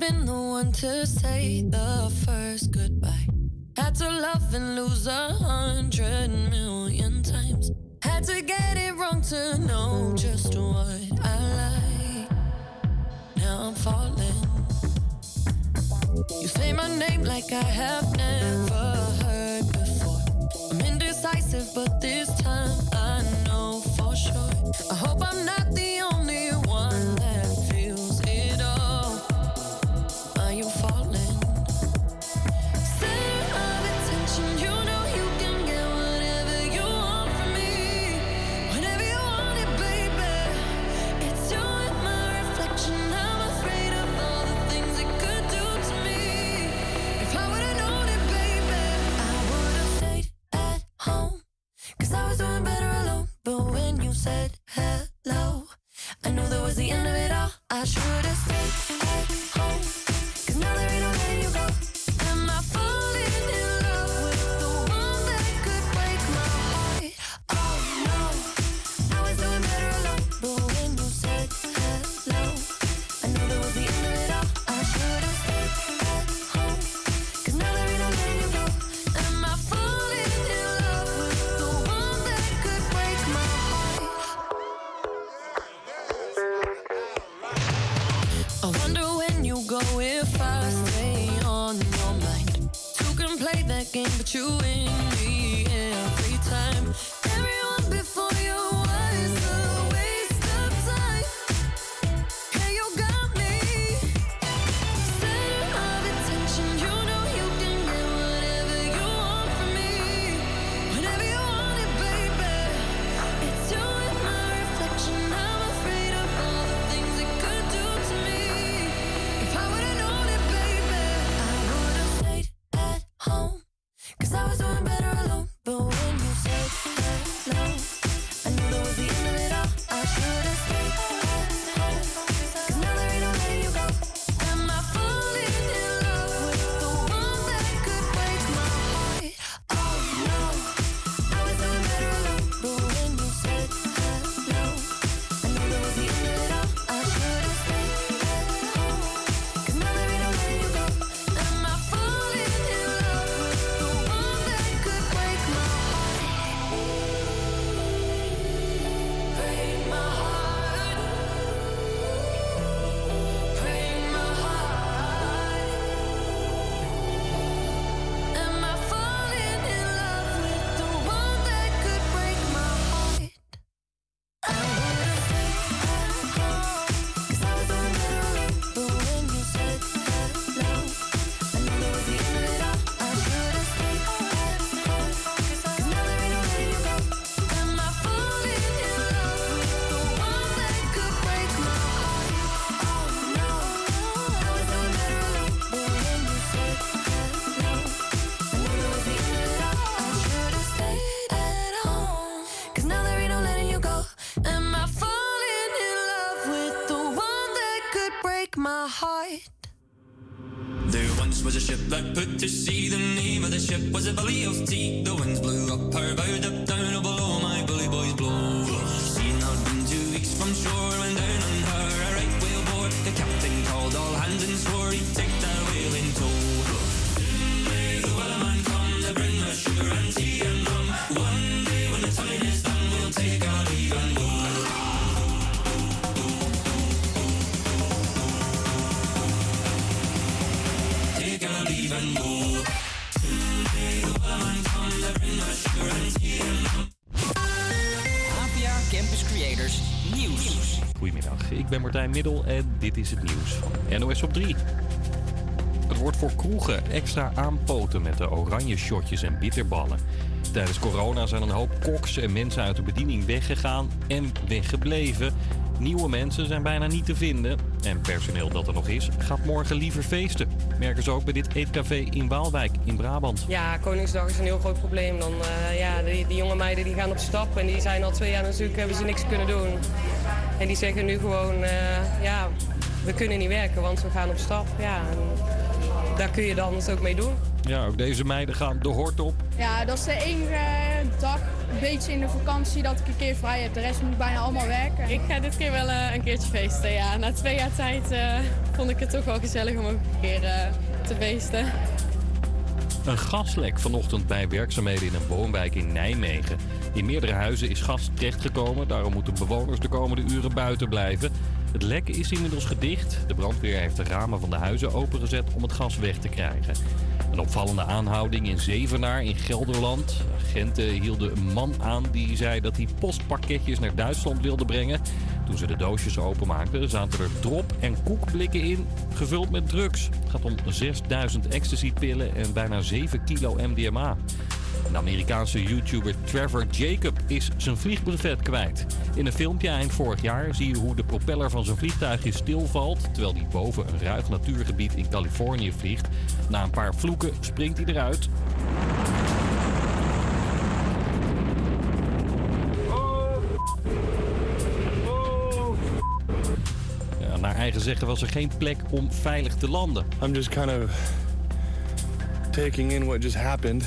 Been the one to say the first goodbye. Had to love and lose a hundred million times. Had to get it wrong to know just what I like. Now I'm falling. You say my name like I have never heard before. I'm indecisive, but this time I know for sure. I hope I'm not the APA Campus Creators Nieuws. Goedemiddag, ik ben Martijn Middel en dit is het nieuws van NOS op 3. Het wordt voor kroegen extra aanpoten met de oranje shotjes en bitterballen. Tijdens corona zijn een hoop koks en mensen uit de bediening weggegaan en weggebleven. Nieuwe mensen zijn bijna niet te vinden. En personeel dat er nog is, gaat morgen liever feesten. Merken ze ook bij dit eetcafé in Waalwijk in Brabant. Ja, Koningsdag is een heel groot probleem. Dan, eh, ja, die, die jonge meiden die gaan op stap en die zijn al twee jaar natuurlijk, hebben ze niks kunnen doen. En die zeggen nu gewoon, eh, ja, we kunnen niet werken, want we gaan op stap. Ja, daar kun je dan het ook mee doen. Ja, ook deze meiden gaan de hort op. Ja, dat is de enige dag, een beetje in de vakantie, dat ik een keer vrij heb. De rest moet ik bijna allemaal werken. Ik ga dit keer wel eh, een keertje feesten, ja. Na twee jaar tijd eh, vond ik het toch wel gezellig om ook een keer eh, te feesten. Een gaslek vanochtend bij werkzaamheden in een woonwijk in Nijmegen. In meerdere huizen is gas terechtgekomen, daarom moeten bewoners de komende uren buiten blijven. Het lek is inmiddels gedicht. De brandweer heeft de ramen van de huizen opengezet om het gas weg te krijgen. Een opvallende aanhouding in Zevenaar in Gelderland. Agenten hielden een man aan die zei dat hij postpakketjes naar Duitsland wilde brengen. Toen ze de doosjes openmaakten zaten er drop- en koekblikken in, gevuld met drugs. Het gaat om 6000 ecstasy-pillen en bijna 7 kilo MDMA. De Amerikaanse YouTuber Trevor Jacob is zijn vliegbrevet kwijt. In een filmpje eind vorig jaar zie je hoe de propeller van zijn vliegtuigje stilvalt... terwijl hij boven een ruig natuurgebied in Californië vliegt. Na een paar vloeken springt hij eruit. Naar eigen zeggen was er geen plek om veilig te landen. I'm just kind of taking in what just happened.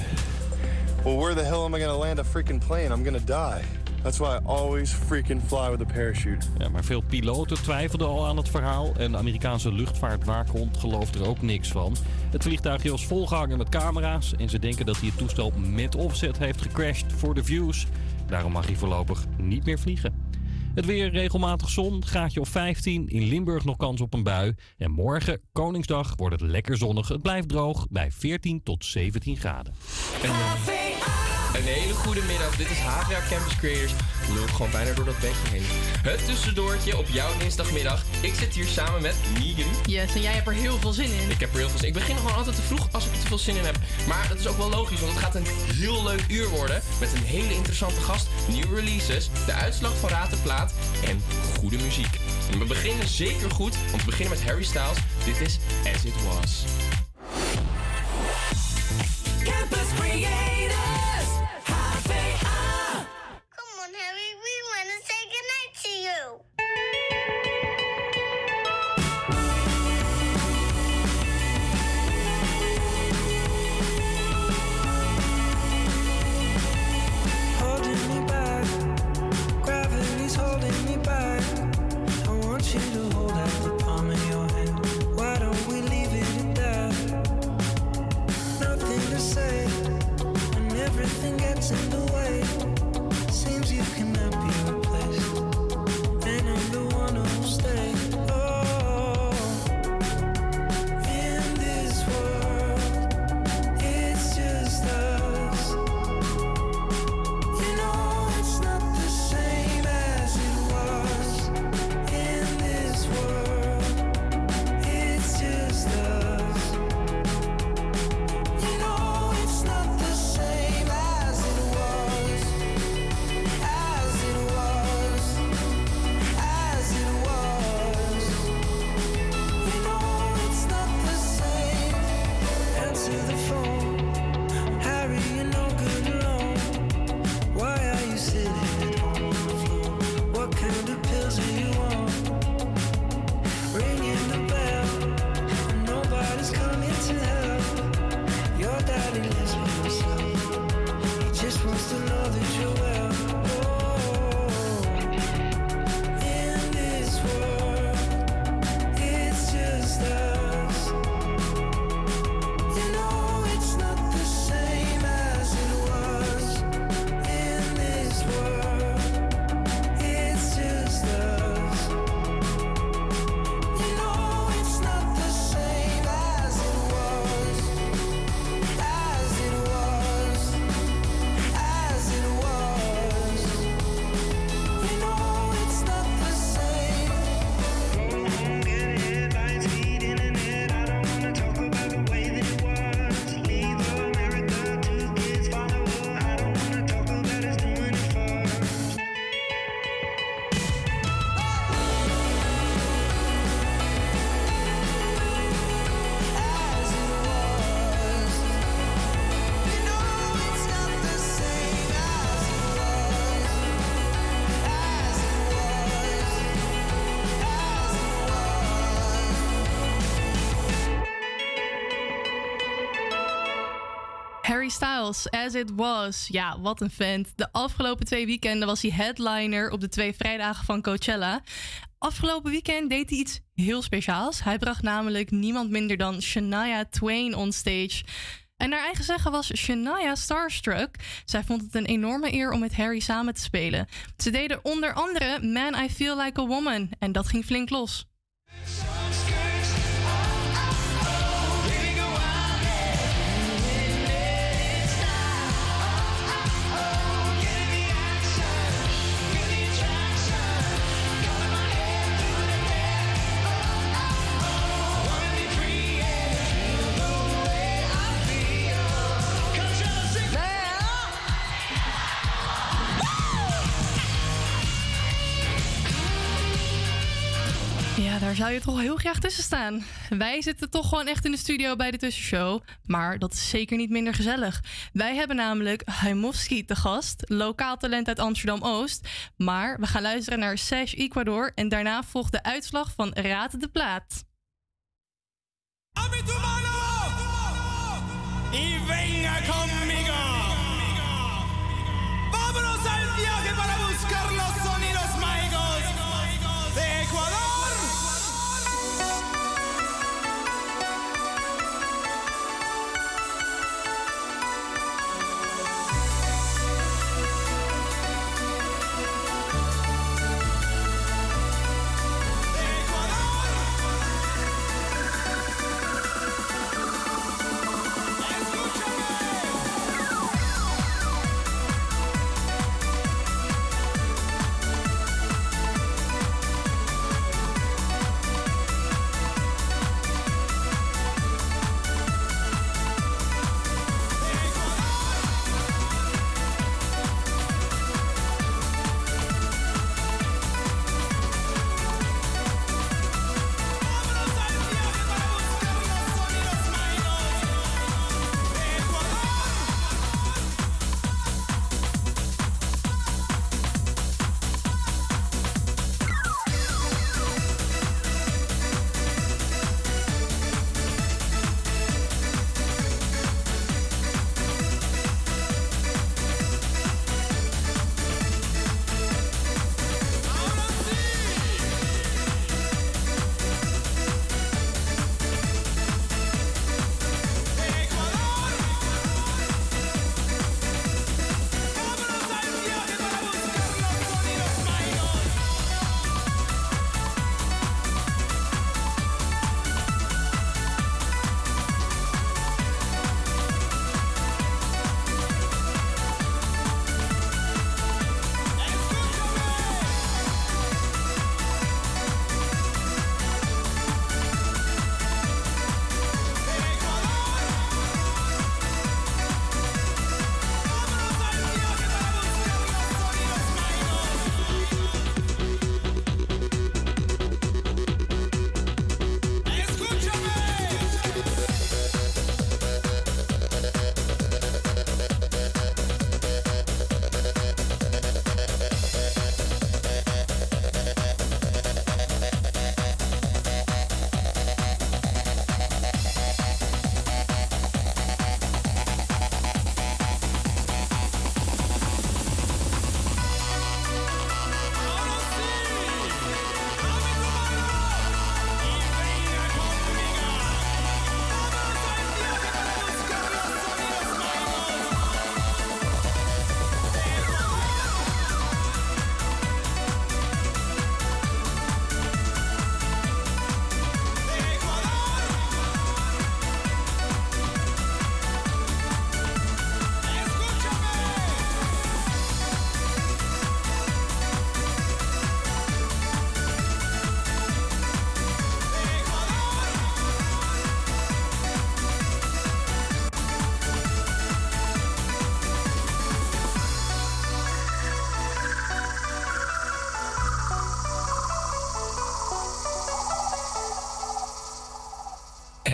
Well, where the hell am I gonna land a freaking plane? I'm gonna die. That's why I always freaking fly with a parachute. Ja, maar veel piloten twijfelden al aan het verhaal en de Amerikaanse luchtvaartwaakhond gelooft er ook niks van. Het vliegtuigje was volgehangen met camera's en ze denken dat hij het toestel met opzet heeft gecrashed voor de views. Daarom mag hij voorlopig niet meer vliegen. Het weer regelmatig zon, graadje of 15. In Limburg nog kans op een bui. En morgen, Koningsdag, wordt het lekker zonnig. Het blijft droog bij 14 tot 17 graden. En, Een hele goede middag. Dit is HVA Campus Creators. Ik loop gewoon bijna door dat bedje heen. Het tussendoortje op jouw dinsdagmiddag. Ik zit hier samen met Megan. Yes, en jij hebt er heel veel zin in. Ik heb er heel veel zin in. Ik begin gewoon altijd te vroeg als ik er te veel zin in heb. Maar dat is ook wel logisch, want het gaat een heel leuk uur worden. Met een hele interessante gast, nieuwe releases, de uitslag van Raad de Plaat en goede muziek. En we beginnen zeker goed, want we beginnen met Harry Styles. Dit is As It Was. Campus Creators, everything gets in the way. Seems you cannot Harry Styles, As It Was. Ja, wat een vent. De afgelopen twee weekenden was hij headliner op de twee vrijdagen van Coachella. Afgelopen weekend deed hij iets heel speciaals. Hij bracht namelijk niemand minder dan Shania Twain on stage. En naar eigen zeggen was Shania starstruck. Zij vond het een enorme eer om met Harry samen te spelen. Ze deden onder andere Man I Feel Like a Woman. En dat ging flink los. Daar zou je toch heel graag tussen staan. Wij zitten toch gewoon echt in de studio bij de tussenshow. Maar dat is zeker niet minder gezellig. Wij hebben namelijk Haimovski te gast, lokaal talent uit Amsterdam-Oost. Maar we gaan luisteren naar Sash Ecuador en daarna volgt de uitslag van Raad de Plaat.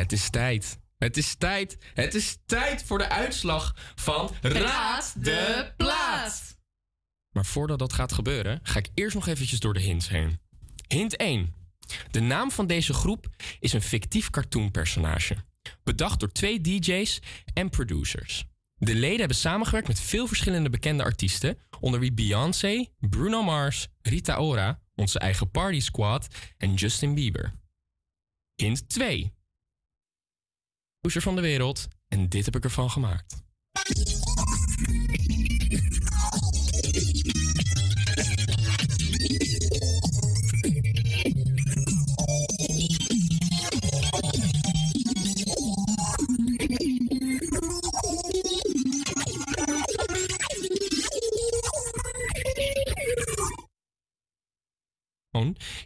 Het is tijd. Het is tijd. Het is tijd voor de uitslag van Raad de Plaat. Maar voordat dat gaat gebeuren, ga ik eerst nog eventjes door de hints heen. Hint 1. De naam van deze groep is een fictief cartoonpersonage. Bedacht door twee DJ's en producers. De leden hebben samengewerkt met veel verschillende bekende artiesten, onder wie Beyoncé, Bruno Mars, Rita Ora, onze eigen Party Squad en Justin Bieber. Hint 2. Pusher van de wereld en dit heb ik ervan gemaakt.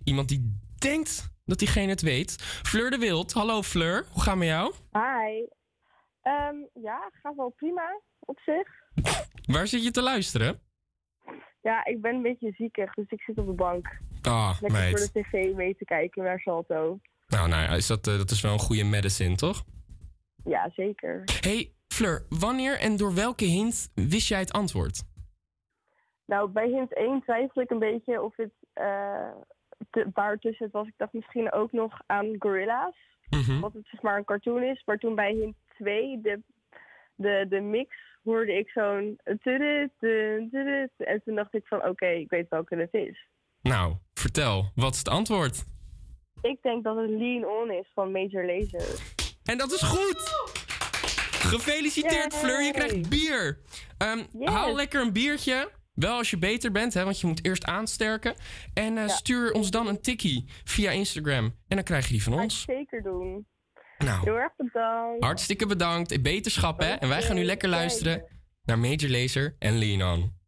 Iemand die denkt dat diegene het weet. Fleur de Wild. Hallo Fleur, hoe gaat het met jou? Hi. Ehm, ja, gaat wel prima op zich. Waar zit je te luisteren? Ja, ik ben een beetje ziekig, dus ik zit op de bank. Ah, Lekker meid. voor de tv mee te kijken naar Salto. Nou, nou ja, is dat, eh, dat is wel een goede medicine, toch? Ja, zeker. Hey Fleur, wanneer en door welke hint wist jij het antwoord? Nou, bij hint 1 twijfel ik een beetje of het eh te, waar tussen het was. Ik dacht misschien ook nog aan Gorilla's. Mhm. Wat het zeg maar een cartoon is. Maar toen bij hint 2, de, de, de mix, hoorde ik zo'n... En toen dacht ik van oké, ik weet welke het is. Nou, vertel, wat is het antwoord? Ik denk dat het Lean On is van Major Lazer. En dat is goed! Gefeliciteerd Fleur, je krijgt bier. Ehm, Haal lekker een biertje. Wel als je beter bent, hè, want je moet eerst aansterken. En eh, stuur ons dan een tikkie via Instagram. En dan krijg je die van ons. Zeker doen. Nou. Heel erg bedankt. Hartstikke bedankt. Beterschap, hè? En wij gaan nu lekker luisteren naar Major Lazer en Lean On.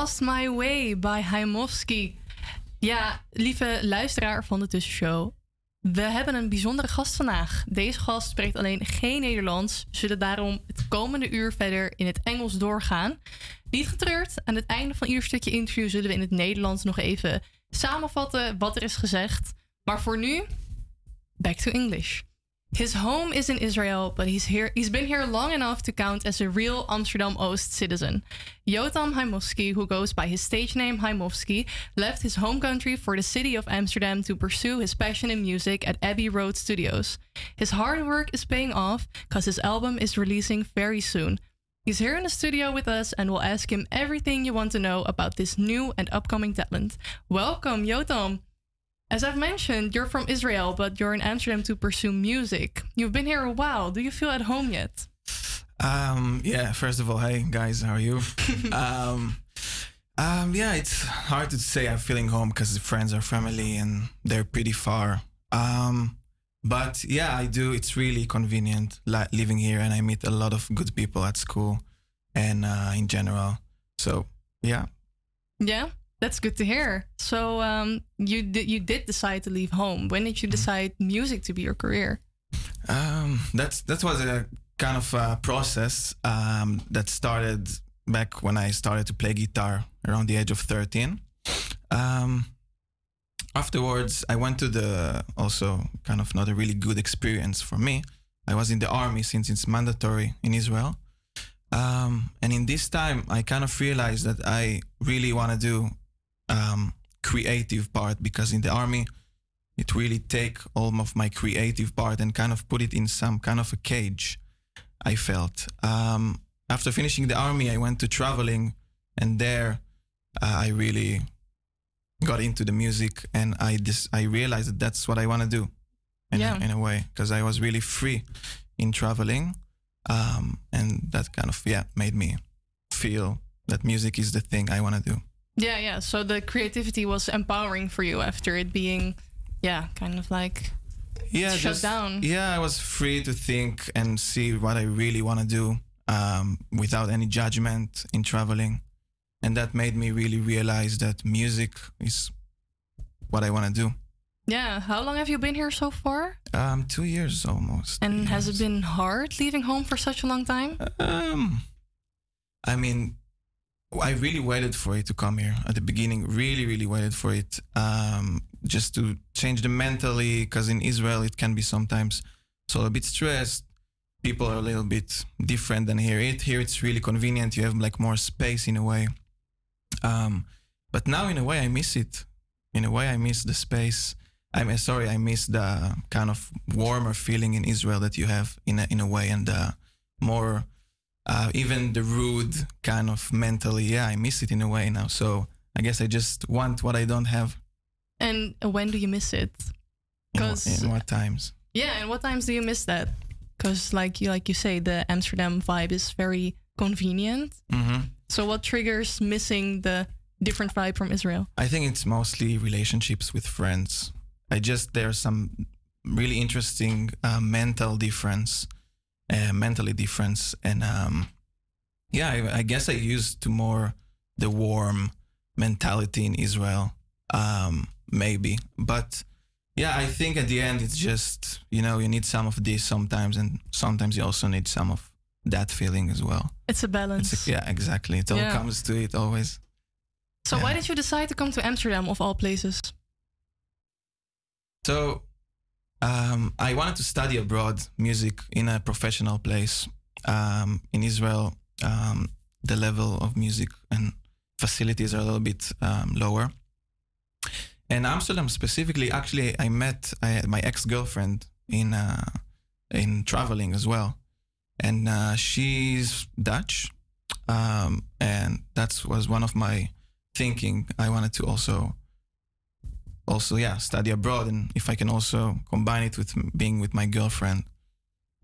Lost My Way by Haimovski. Ja, lieve luisteraar van de Tussenshow. We hebben een bijzondere gast vandaag. Deze gast spreekt alleen geen Nederlands. We zullen daarom het komende uur verder in het Engels doorgaan. Niet getreurd, aan het einde van ieder stukje interview zullen we in het Nederlands nog even samenvatten wat er is gezegd. Maar voor nu, back to English. His home is in Israel, but he's here. He's been here long enough to count as a real Amsterdam Oost citizen. Yotam Haimovsky, who goes by his stage name Haimovsky, left his home country for the city of Amsterdam to pursue his passion in music at Abbey Road Studios. His hard work is paying off because his album is releasing very soon. He's here in the studio with us, and we'll ask him everything you want to know about this new and upcoming talent. Welcome, Yotam. As I've mentioned, you're from Israel, but you're in Amsterdam to pursue music. You've been here a while. Do you feel at home yet? Um, yeah, first of all, hey guys, how are you? [LAUGHS] um, Um, yeah, it's hard to say I'm feeling home because the friends are family and they're pretty far. Um, but yeah, I do. It's really convenient li- living here, and I meet a lot of good people at school and uh, in general. So yeah, Yeah, that's good to hear. So um, you did you did decide to leave home. When did you Mm-hmm. decide music to be your career? Um, that's that was a kind of a process um, that started back when I started to play guitar around the age of thirteen. Um, afterwards, I went to the also kind of not a really good experience for me. I was in the army since it's mandatory in Israel. Um, and in this time, I kind of realized that I really want to do um, creative part because in the army, it really take all of my creative part and kind of put it in some kind of a cage. I felt um, after finishing the army, I went to traveling, and there uh, I really got into the music, and I dis- I realized that that's what I want to do, in, Yeah. a, in a way, because I was really free in traveling, um, and that kind of yeah made me feel that music is the thing I want to do. Yeah, yeah. So the creativity was empowering for you after it being, yeah, kind of like yeah, shut just, down. Yeah, I was free to think and see what I really want to do um, without any judgment in traveling. And that made me really realize that music is what I want to do. Yeah. How long have you been here so far? Um, two years almost. And has it been hard leaving home for such a long time? Um, I mean, I really waited for it to come here at the beginning. Really, really waited for it. Um, just to change the mentally, because in Israel it can be sometimes so a bit stressed. People are a little bit different than here. It here it's really convenient. You have like more space in a way. Um, but now in a way I miss it. In a way I miss the space. I'm uh, sorry I miss the kind of warmer feeling in Israel that you have in a, in a way and the more uh, even the rude kind of mentally. Yeah, I miss it in a way now. So I guess I just want what I don't have. And when do you miss it? Because in what times? yeah, and what times do you miss that? Because like you like you say, the Amsterdam vibe is very convenient. hmm So what triggers missing the different vibe from Israel? I think it's mostly relationships with friends. I just there's some really interesting uh, mental difference, uh, mentally different. and um, yeah, I, I guess I used to more the warm mentality in Israel, um, maybe, but yeah, I think at the end it's just you know you need some of this sometimes, and sometimes you also need some of that feeling as well. It's a balance. It's a- yeah, exactly. It all Yeah. comes to it always. So why did you decide to come to Amsterdam of all places? So um, I wanted to study abroad music in a professional place. Um, in Israel, um, the level of music and facilities are a little bit um, lower. And Amsterdam specifically, actually, I met I my ex girlfriend in uh, in traveling as well, and uh, she's Dutch, um, and that was one of my thinking. I wanted to also also yeah study abroad and if i can also combine it with being with my girlfriend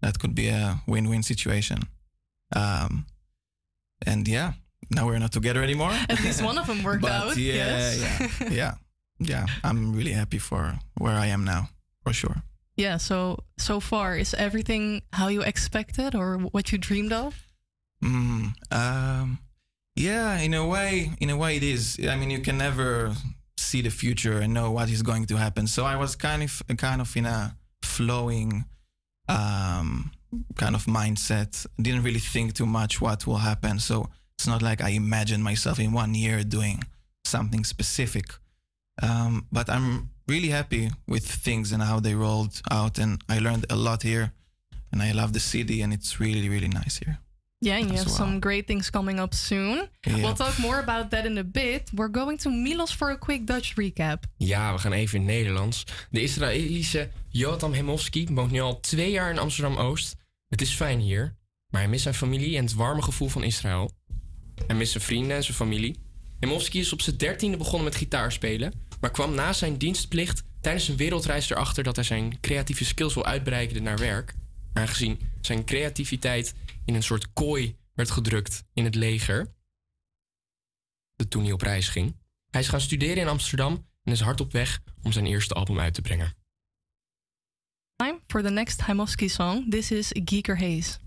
that could be a win-win situation um and yeah now we're not together anymore [LAUGHS] At least one of them worked [LAUGHS] But out. yeah yes. yeah [LAUGHS] yeah yeah i'm really happy for where i am now for sure Yeah, so so far is everything how you expected or what you dreamed of? Mm, um, yeah, in a way, in a way it is. I mean, you can never see the future and know what is going to happen. So I was kind of, kind of in a flowing, um, kind of mindset. Didn't really think too much what will happen. So it's not like I imagined myself in one year doing something specific. Um, but I'm really happy with things and how they rolled out, and I learned a lot here. And I love the city, and it's really, really nice here. Yeah, and you have well. some great things coming up soon. We'll talk more about that in a bit. We're going to Milos for a quick Dutch recap. Ja, we gaan even in het Nederlands. De Israëlische Jotam Hemovski woont nu al twee jaar in Amsterdam-Oost. Het is fijn hier, maar hij mist zijn familie en het warme gevoel van Israël. Hij mist zijn vrienden en zijn familie. Hemovski is op zijn dertiende begonnen met gitaarspelen, maar kwam na zijn dienstplicht tijdens zijn wereldreis erachter dat hij zijn creatieve skills wil uitbreiden naar werk. Aangezien zijn creativiteit in een soort kooi werd gedrukt in het leger. de toen hij op reis ging. Hij is gaan studeren in Amsterdam en is hard op weg om zijn eerste album uit te brengen. Time for the next Haimovsky song. This is Geeker Haze.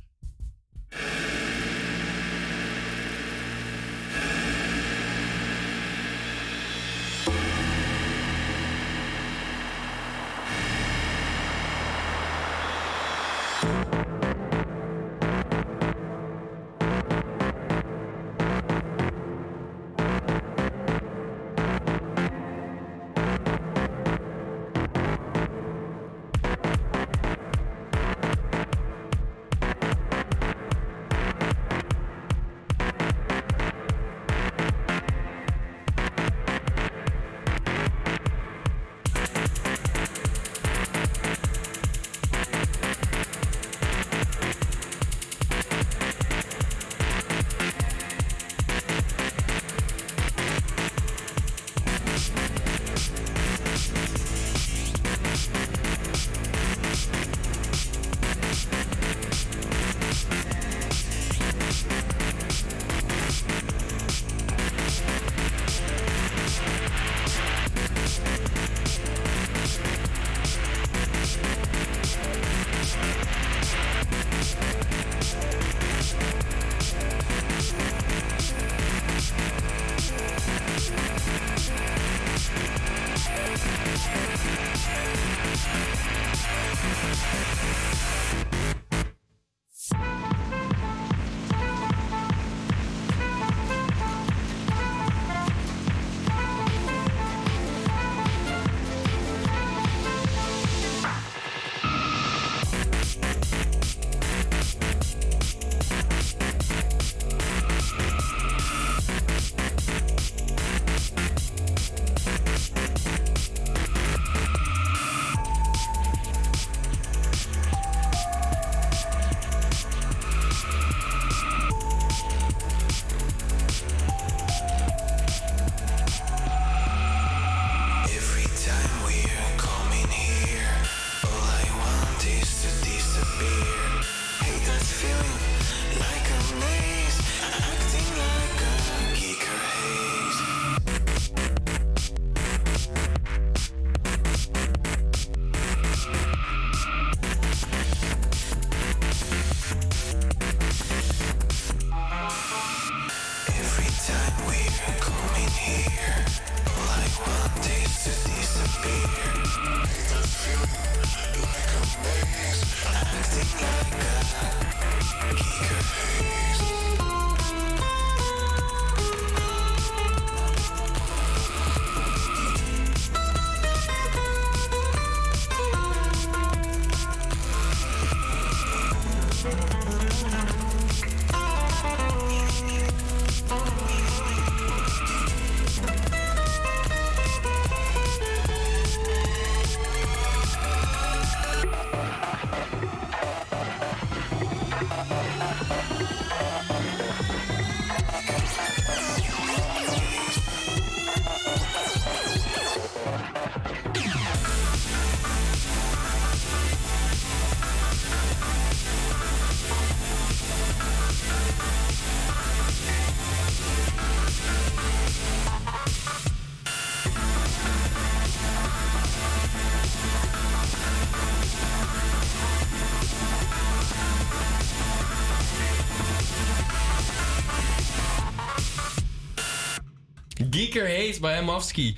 Geeker Haze by Amovsky.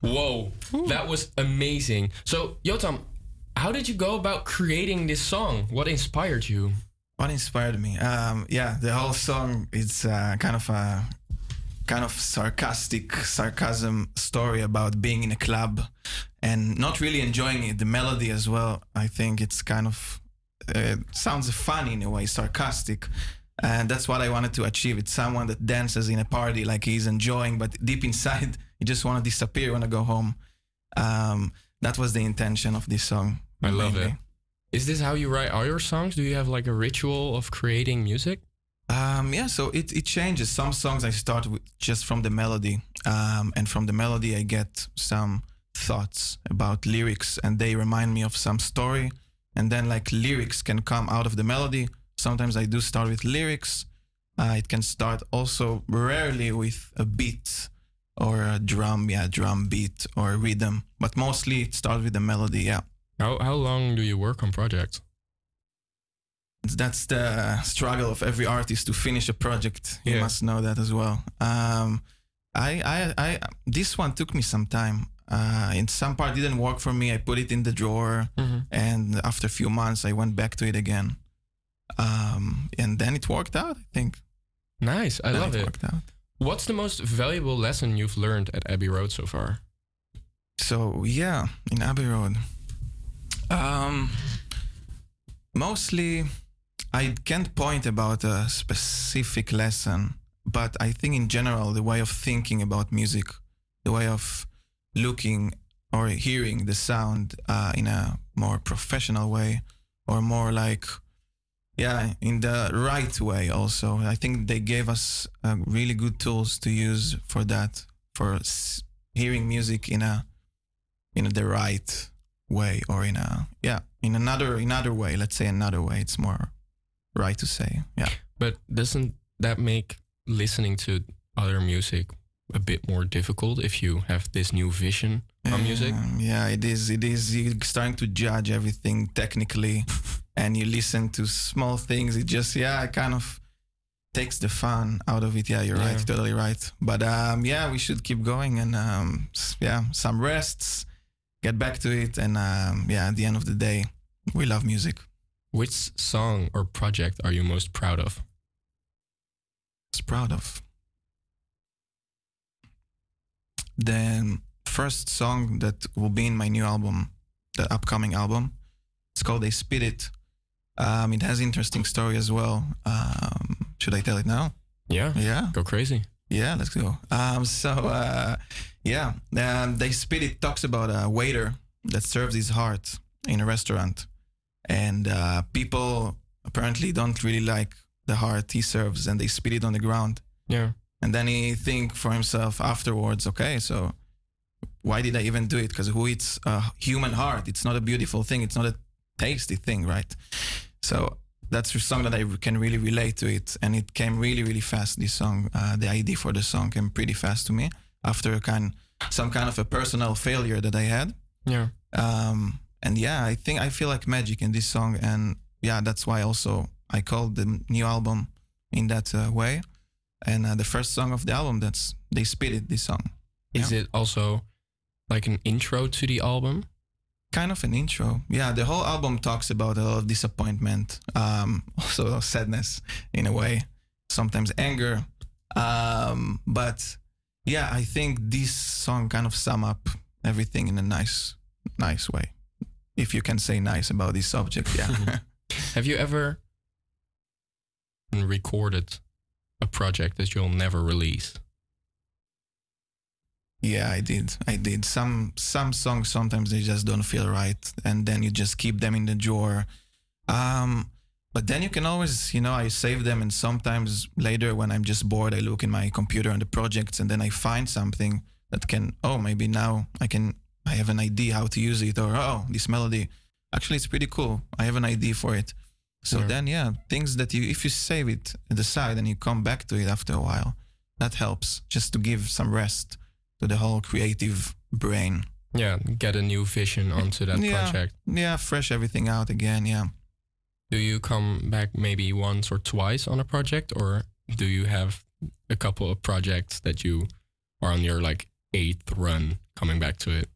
Whoa, that was amazing. So, Yotam, how did you go about creating this song? What inspired you? What inspired me? Um, yeah, the whole song is uh, kind of a kind of sarcastic sarcasm story about being in a club and not really enjoying it. The melody as well. I think it's kind of uh, sounds funny in a way, sarcastic. And that's what I wanted to achieve. It's someone that dances in a party like he's enjoying, but deep inside, [LAUGHS] he just want to disappear, want to go home. Um, that was the intention of this song. I love mainly. it. Is this how you write all your songs? Do you have like a ritual of creating music? Um, yeah, so it, it changes. Some songs I start with just from the melody, um, and from the melody I get some thoughts about lyrics, and they remind me of some story. And then like lyrics can come out of the melody. Sometimes I do start with lyrics, Uh, it can start also rarely with a beat or a drum, yeah, drum beat or rhythm, but mostly it starts with the melody, yeah. How how long do you work on projects? That's the struggle of every artist to finish a project. You Yeah. must know that as well. Um, I, I, I, this one took me some time. Uh, in some part didn't work for me. I put it in the drawer, Mhm. and after a few months, I went back to it again. Um, and then it worked out. I think. Nice, I Then love it. out. What's the most valuable lesson you've learned at Abbey Road so far? So yeah, in Abbey Road. Um, mostly, I can't point about a specific lesson, but I think in general the way of thinking about music, the way of looking or hearing the sound uh, in a more professional way, or more like, yeah, in the right way. Also, I think they gave us uh, really good tools to use for that, for s- hearing music in a in the right way or in a yeah in another another way let's say another way it's more right to say yeah But doesn't that make listening to other music a bit more difficult if you have this new vision on music? Um, yeah it is it is you're starting to judge everything technically [LAUGHS] and you listen to small things it just yeah it kind of takes the fun out of it yeah you're Yeah. right totally right but um yeah we should keep going and um yeah some rests get back to it and um yeah at the end of the day we love music Which song or project are you most proud of? most proud of. The first song that will be in my new album, the upcoming album, it's called "They Spit It." Um, it has interesting story as well. Um, should I tell it now? Yeah, yeah, go crazy. Yeah, let's go. Um, so uh, yeah, um, "They Spit It" talks about a waiter that serves his heart in a restaurant, and uh, people apparently don't really like the heart he serves, and they spit it on the ground. Yeah. And then he think for himself afterwards, okay, so why did I even do it? Because who eats a human heart? It's not a beautiful thing. It's not a tasty thing, right? So that's song that I can really relate to it, and it came really, really fast. This song, uh, the idea for the song came pretty fast to me after a kind, some kind of a personal failure that I had. Yeah. Um, and yeah, I think I feel like magic in this song, and yeah, that's why also I called the new album in that uh, way. And uh, the first song of the album, that's they spit it. This song, Is it also like an intro to the album? Kind of an intro. Yeah, the whole album talks about a lot of disappointment, um, [LAUGHS] also sadness in a way, sometimes anger. Um, but yeah, I think this song kind of sum up everything in a nice, nice way. If you can say nice about this subject, yeah. [LAUGHS] Have you ever recorded a project that you'll never release? Yeah, I did. I did. Some some songs sometimes they just don't feel right, and then you just keep them in the drawer. Um, but then you can always, you know, I save them, and sometimes later when I'm just bored, I look in my computer on the projects, and then I find something that can. Oh, maybe now I can. I have an idea how to use it, or oh, this melody. Actually, it's pretty cool. I have an idea for it. So Yeah. then, yeah, things that you, if you save it at the side and you come back to it after a while, that helps just to give some rest to the whole creative brain. Yeah, get a new vision onto that yeah, project. Yeah, fresh everything out again. Yeah. Do you come back maybe once or twice on a project, or do you have a couple of projects that you are on your like eighth run coming back to it?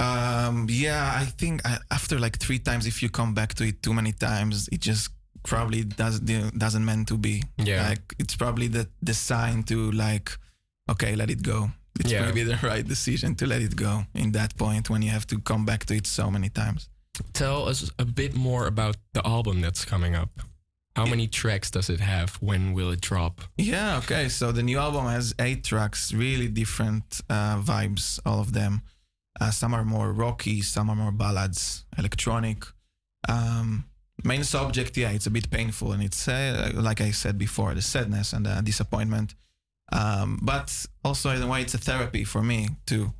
Um, yeah, I think I, after like three times, if you come back to it too many times, it just probably doesn't doesn't meant to be. Yeah. like it's probably the the sign to like, okay, let it go. It's Yeah. maybe the right decision to let it go in that point when you have to come back to it so many times. Tell us a bit more about the album that's coming up. How many tracks does it have? When will it drop? Yeah, okay. So the new album has eight tracks, really different uh, vibes, all of them. Uh, some are more rocky, some are more ballads, electronic. Um, main subject, yeah, it's a bit painful, and it's uh, like I said before, the sadness and the disappointment. Um, but also in a way, it's a therapy for me to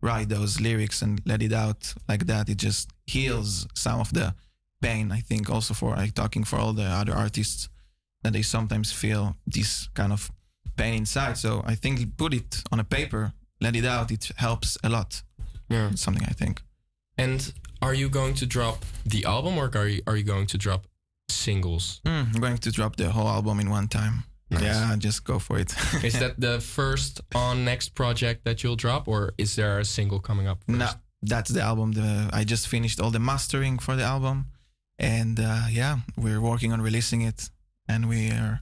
write those lyrics and let it out like that. It just heals some of the pain. I think also for like talking for all the other artists that they sometimes feel this kind of pain inside. So I think put it on a paper, let it out. It helps a lot. Yeah, It's something I think. And are you going to drop the album or are you, are you going to drop singles? Mm, I'm going to drop the whole album in one time. Yeah, just go for it. [LAUGHS] is that the first on next project that you'll drop or is there a single coming up? No, that's the album. The I just finished all the mastering for the album, and uh, yeah, we're working on releasing it, and we are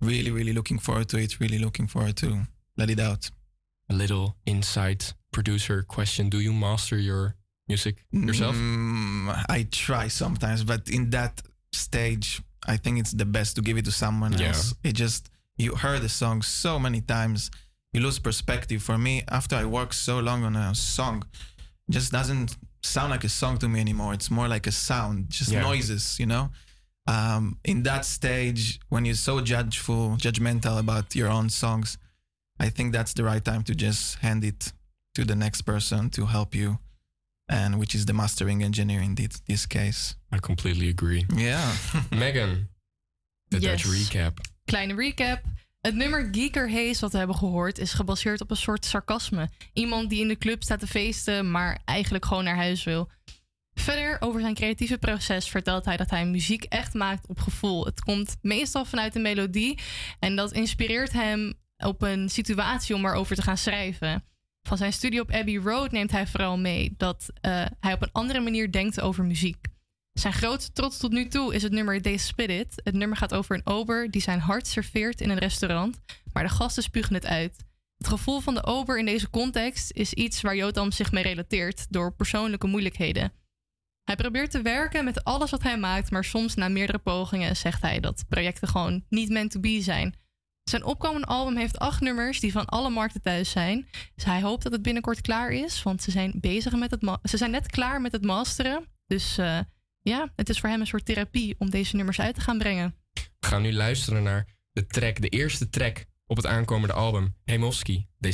really, really looking forward to it. Really looking forward to let it out. A little insight producer question: Do you master your music yourself? Mm, I try sometimes, but in that stage, I think it's the best to give it to someone Yeah. else. It just you heard the song so many times, you lose perspective. For me, after I work so long on a song, it just doesn't sound like a song to me anymore. It's more like a sound, just Yeah. noises, you know. Um, in that stage, when you're so judgeful, judgmental about your own songs, I think that's the right time to just hand it to the next person to help you, and which is the mastering engineer in this, this case. I completely agree. Yeah. [LAUGHS] Megan, the Dutch Yes. recap. Kleine recap. Het nummer Geeker Haze wat we hebben gehoord is gebaseerd op een soort sarcasme. Iemand die in de club staat te feesten, maar eigenlijk gewoon naar huis wil. Verder over zijn creatieve proces vertelt hij dat hij muziek echt maakt op gevoel. Het komt meestal vanuit de melodie en dat inspireert hem op een situatie om erover te gaan schrijven. Van zijn studie op Abbey Road neemt hij vooral mee dat eh, hij op een andere manier denkt over muziek. Zijn grootste trots tot nu toe is het nummer They Spit It. Het nummer gaat over een ober die zijn hart serveert in een restaurant, maar de gasten spugen het uit. Het gevoel van de ober in deze context is iets waar Jotam zich mee relateert door persoonlijke moeilijkheden. Hij probeert te werken met alles wat hij maakt, maar soms na meerdere pogingen zegt hij dat projecten gewoon niet meant to be zijn. Zijn opkomende album heeft acht nummers die van alle markten thuis zijn. Dus hij hoopt dat het binnenkort klaar is, want ze zijn bezig met het ze zijn net klaar met het masteren. Dus eh, ja, het is voor hem een soort therapie om deze nummers uit te gaan brengen. We gaan nu luisteren naar de track, de eerste track op het aankomende album. Hey Mosky, They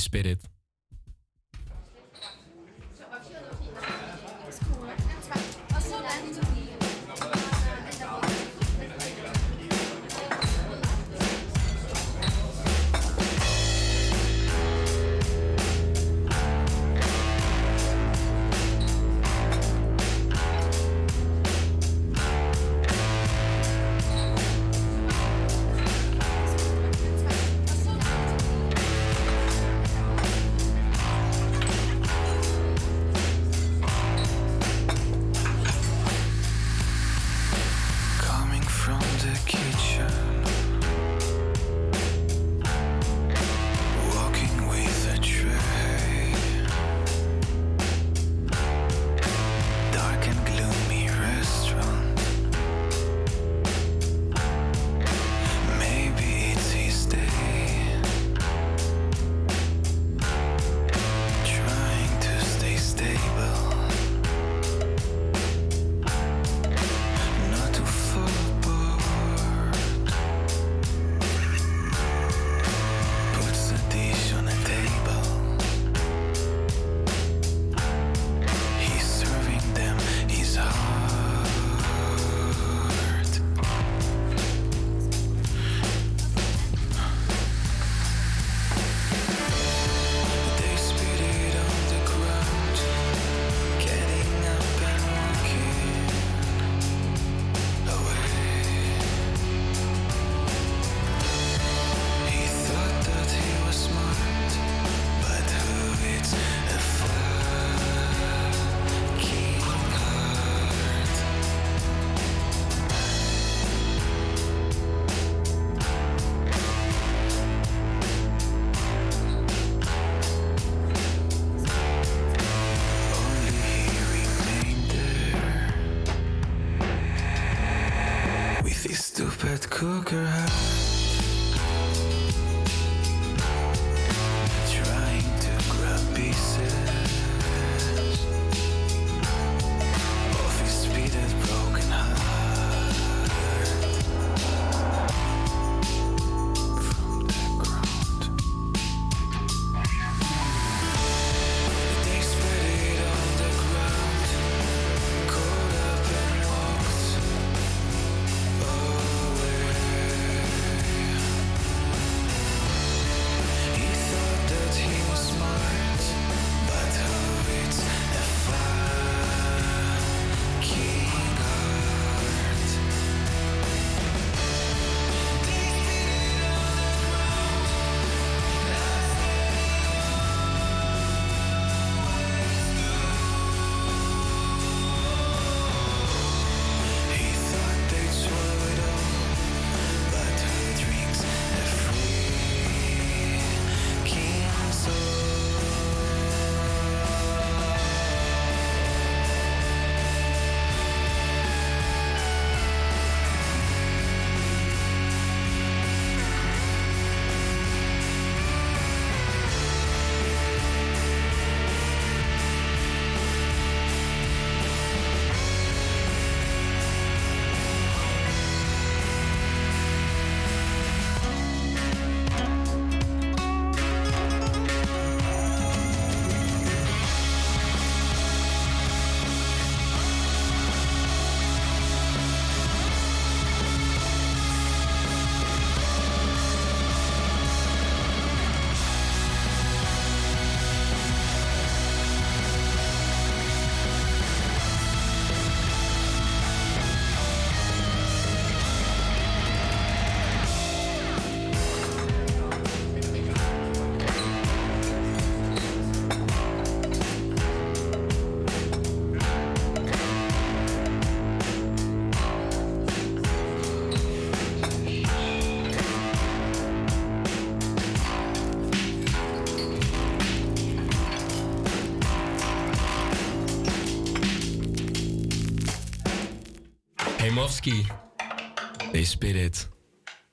They spit it.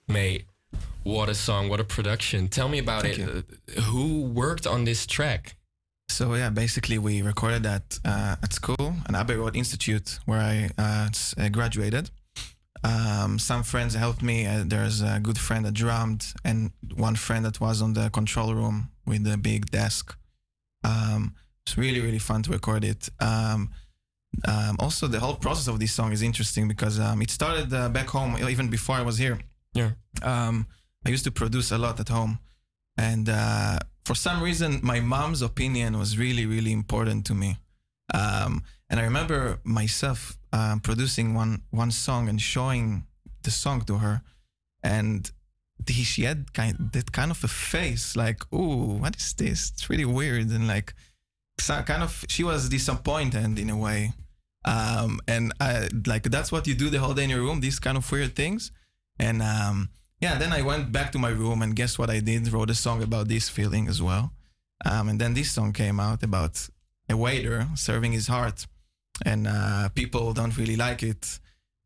May, what a song, what a production. Tell me about Thank it. Uh, who worked on this track? So yeah, basically we recorded that uh, at school, an Abbey Road Institute, where I uh, uh, graduated. Um, some friends helped me. Uh, there's a good friend that drummed, and one friend that was on the control room with the big desk. Um, it's really really fun to record it. Um, um, also, the whole process of this song is interesting because um, it started uh, back home even before I was here. Yeah. Um, I used to produce a lot at home, and uh, for some reason, my mom's opinion was really, really important to me. Um, and I remember myself um, producing one one song and showing the song to her, and she had kind that kind of a face like, "Ooh, what is this? It's really weird." And like, kind of, she was disappointed in a way. Um, and I like that's what you do the whole day in your room, these kind of weird things. And um, yeah, then I went back to my room and guess what I did? Wrote a song about this feeling as well. Um, and then this song came out about a waiter serving his heart, and uh, people don't really like it.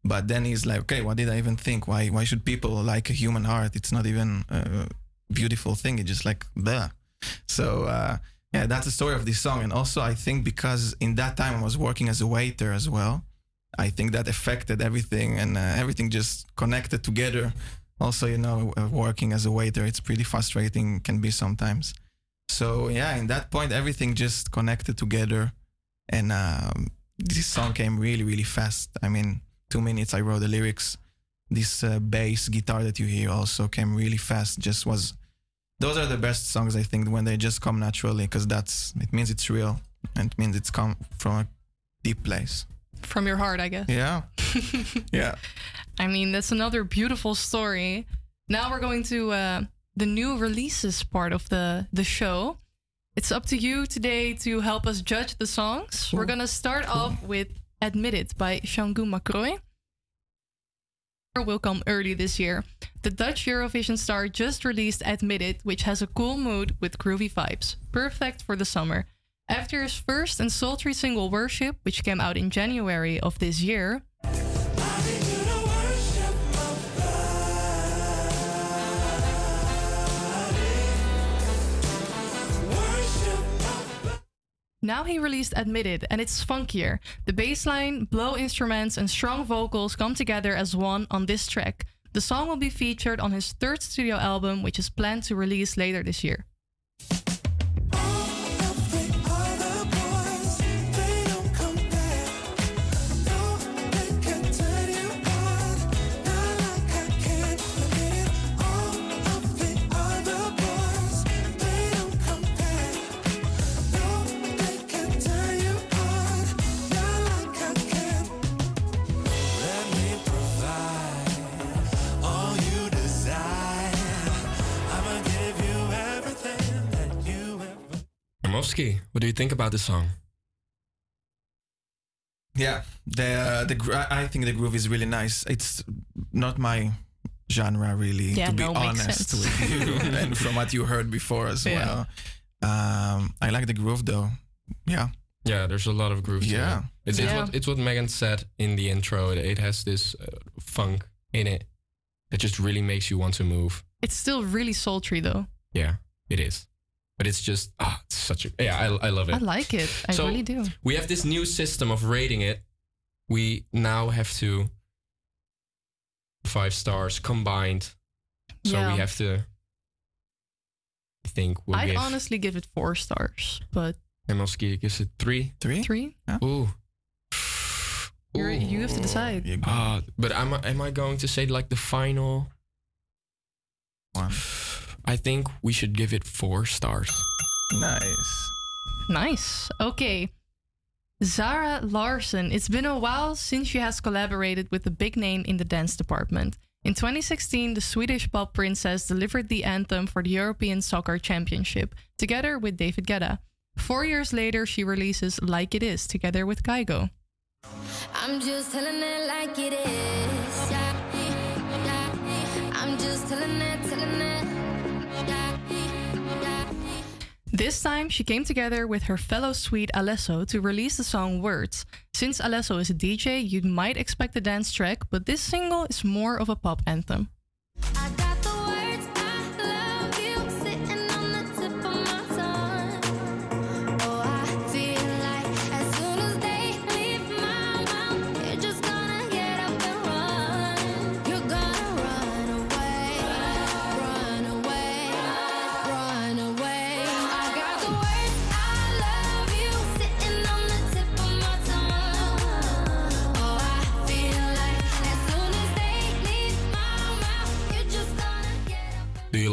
But then he's like, okay, what did I even think? Why why should people like a human heart? It's not even a beautiful thing. It's just like the. So uh, yeah, that's the story of this song. And also, I think because in that time I was working as a waiter as well, I think that affected everything, and uh, everything just connected together. Also, you know, uh, working as a waiter, it's pretty frustrating, can be sometimes. So yeah, in that point, everything just connected together, and um, this song came really, really fast. I mean, two minutes I wrote the lyrics. This uh, bass guitar that you hear also came really fast. Just was, those are the best songs I think when they just come naturally, because that's it means it's real and it means it's come from a deep place. From your heart, I guess. Yeah, [LAUGHS] yeah. I mean, that's another beautiful story. Now we're going to uh, the new releases part of the, the show. It's up to you today to help us judge the songs. We're going to start off with Admit It by Shangu Macroy. Will come early this year. The Dutch Eurovision star just released Admit It, which has a cool mood with groovy vibes. Perfect for the summer. After his first and sultry single Worship, which came out in January of this year, Now he released Admitted, and it's funkier. The bass line, blow instruments, and strong vocals come together as one on this track. The song will be featured on his third studio album, which is planned to release later this year. Ramovsky, what do you think about the song? Yeah, the uh, the gr- I think the groove is really nice. It's not my genre really, Yeah, to be no, honest with you, [LAUGHS] and from what you heard before as Yeah. well. Um, I like the groove though. Yeah, Yeah, there's a lot of groove. Yeah. it. It's, it's what it's what Megan said in the intro. It, it has this uh, funk in it that just really makes you want to move. It's still really sultry though. Yeah, it is. But it's just ah, it's such a yeah. I, I love it. I like it. I So- really do. we have this new system of rating it. We now have to five stars combined. So Yeah. we have to. I think we'll I'd give honestly give it four stars, but Emilski gives it three. three. three? Ooh. You're, you have to decide. You go. Ah, but am I, am I going to say like the final? One. I think we should give it four stars. Nice. Nice. Okay. Zara Larson. It's been a while since she has collaborated with a big name in the dance department. In 2016, the Swedish pop princess delivered the anthem for the European Soccer Championship together with David Guetta. Four years later, she releases Like It Is together with Kygo. I'm just telling it like it is. Yeah. Yeah. I'm just telling it, This time, she came together with her fellow Swede Alesso to release the song Words. Since Alesso is a DJ, you might expect a dance track, but this single is more of a pop anthem.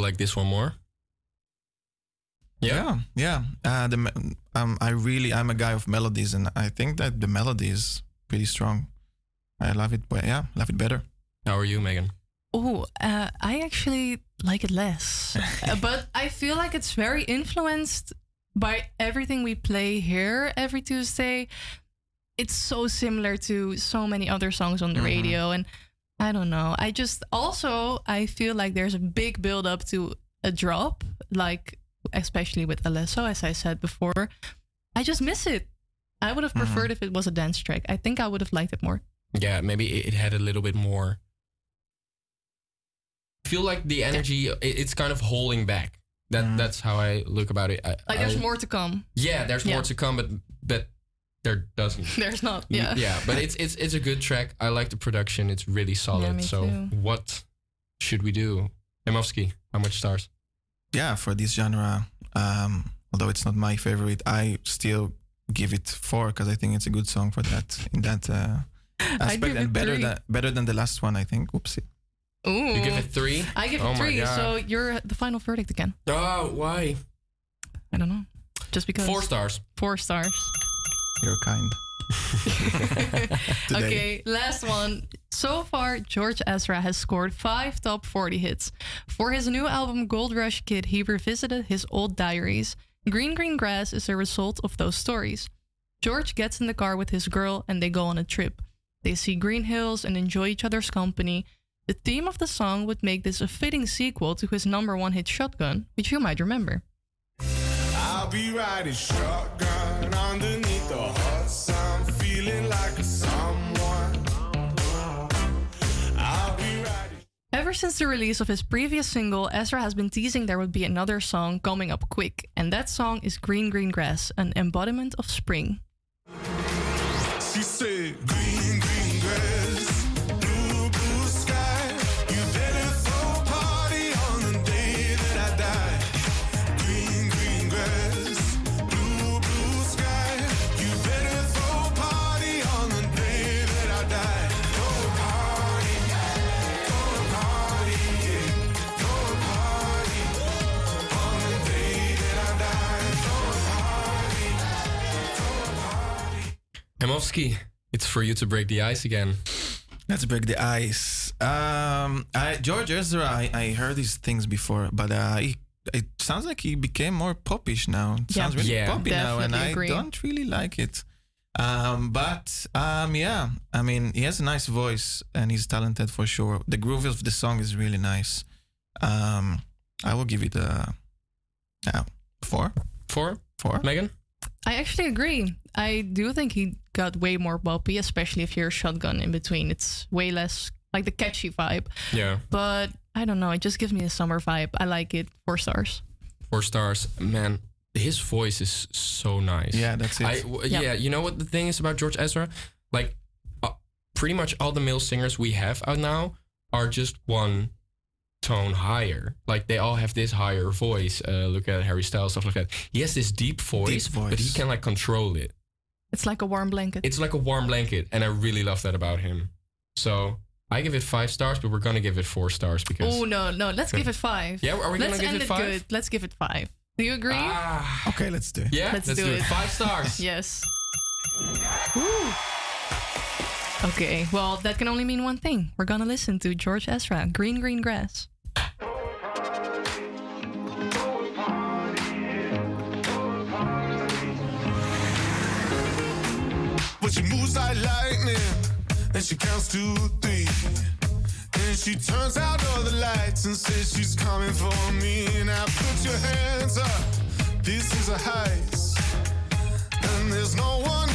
Like this one more? Yeah, yeah. Uh, the um, I really I'm a guy of melodies, and I think that the melody is pretty strong. I love it. But yeah, love it better. How are you, Megan? Oh, uh, I actually like it less. [LAUGHS] Uh, but I feel like it's very influenced by everything we play here every Tuesday. It's so similar to so many other songs on the Mhm. radio. And I don't know. I just also, I feel like there's a big build up to a drop, like especially with Alesso, as I said before. I just miss it. I would have Mhm. preferred if it was a dance track. I think I would have liked it more. Yeah, maybe it it had a little bit more. I feel like the energy it- it's kind of holding back. That that's how I look about it. I, Like there's more to come. Yeah, there's Yeah. more to come, but but there doesn't. [LAUGHS] There's not. Yeah. Yeah, but it's it's it's a good track. I like the production. It's really solid. me so too. what should we do? Emovsky, how much stars? Yeah, for this genre, um, although it's not my favorite, I still give it four because I think it's a good song for that in that uh, [LAUGHS] aspect give and it better three. than better than the last one. I think. Oopsie. Ooh. You give it three? I give Oh it my three. God. So you're the final verdict again. Oh, why? I don't know. Just because. Four stars. Four stars. You're kind. [LAUGHS] Okay, last one. So far, George Ezra has scored five top 40 hits. For his new album Gold Rush Kid, he revisited his old diaries. Green Green Grass is a result of those stories. George gets in the car with his girl and they go on a trip. They see green hills and enjoy each other's company. The theme of the song would make this a fitting sequel to his number one hit Shotgun, which you might remember. I'll be riding shotgun underneath the hot sun, feeling like someone. I'll be riding. Ever since the release of his previous single, Ezra has been teasing there would be another song coming up quick, and that song is Green Green Grass, an embodiment of spring. She said, green Emovsky, it's for you to break the ice again. Let's break the ice. Um, I, George Ezra, I, I heard these things before, but uh, he, it sounds like he became more popish now. It Yeah. sounds really Yeah. poppy now, and Definitely I agree. don't really like it. Um, but um, yeah, I mean, he has a nice voice and he's talented for sure. The groove of the song is really nice. Um, I will give it a yeah, four. Four? Four. Megan? I actually agree. I do think he got way more boppy, especially if you're shotgun in between. It's way less like the catchy vibe. Yeah. But I don't know, it just gives me a summer vibe. I like it. Four stars. Four stars. Man, his voice is so nice. Yeah, that's it. I, w- Yeah. yeah. you know what the thing is about George Ezra? Like, uh, pretty much all the male singers we have out now are just one tone higher. Like, they all have this higher voice. Uh, look at Harry Styles, stuff like that. He has this deep voice, but he can, like, control it. It's like a warm blanket. It's like a warm blanket, and I really love that about him. So, I give it five stars, but we're gonna give it four stars because. Oh no, no, let's give it five. Yeah, are we gonna let's give end it five? good. Let's give it five. Do you agree? Ah, Okay, let's do it. yeah, Let's let's, do do, it. it. Five stars. [LAUGHS] yes. Okay, well, that can only mean one thing. We're gonna listen to George Ezra, Green Green Grass. But she moves like lightning, and she counts to three. And she turns out all the lights and says she's coming for me. Now put your hands up, this is a heist. And there's no one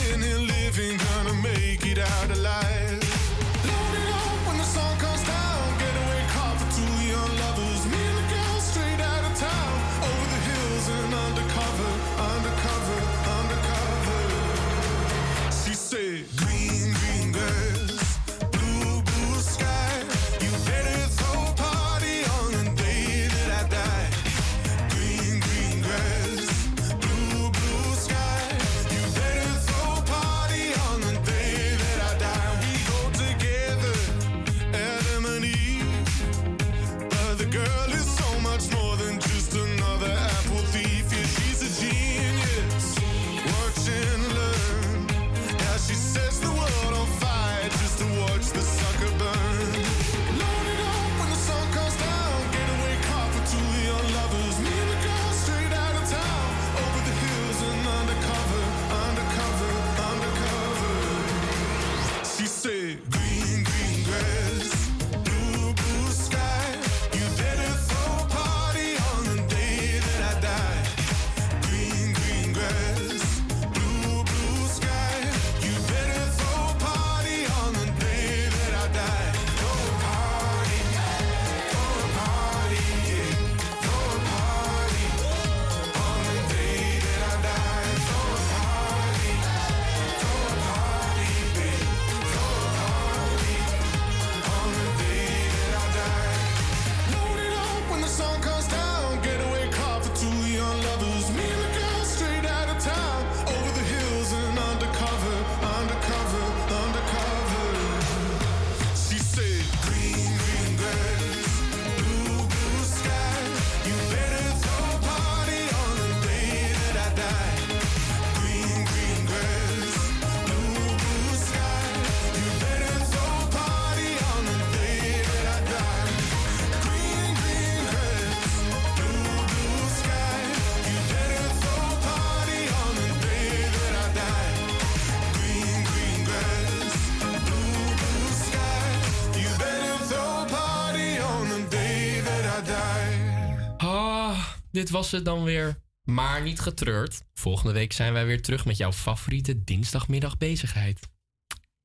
was het dan weer. Maar niet getreurd. Volgende week zijn wij weer terug met jouw favoriete dinsdagmiddag bezigheid.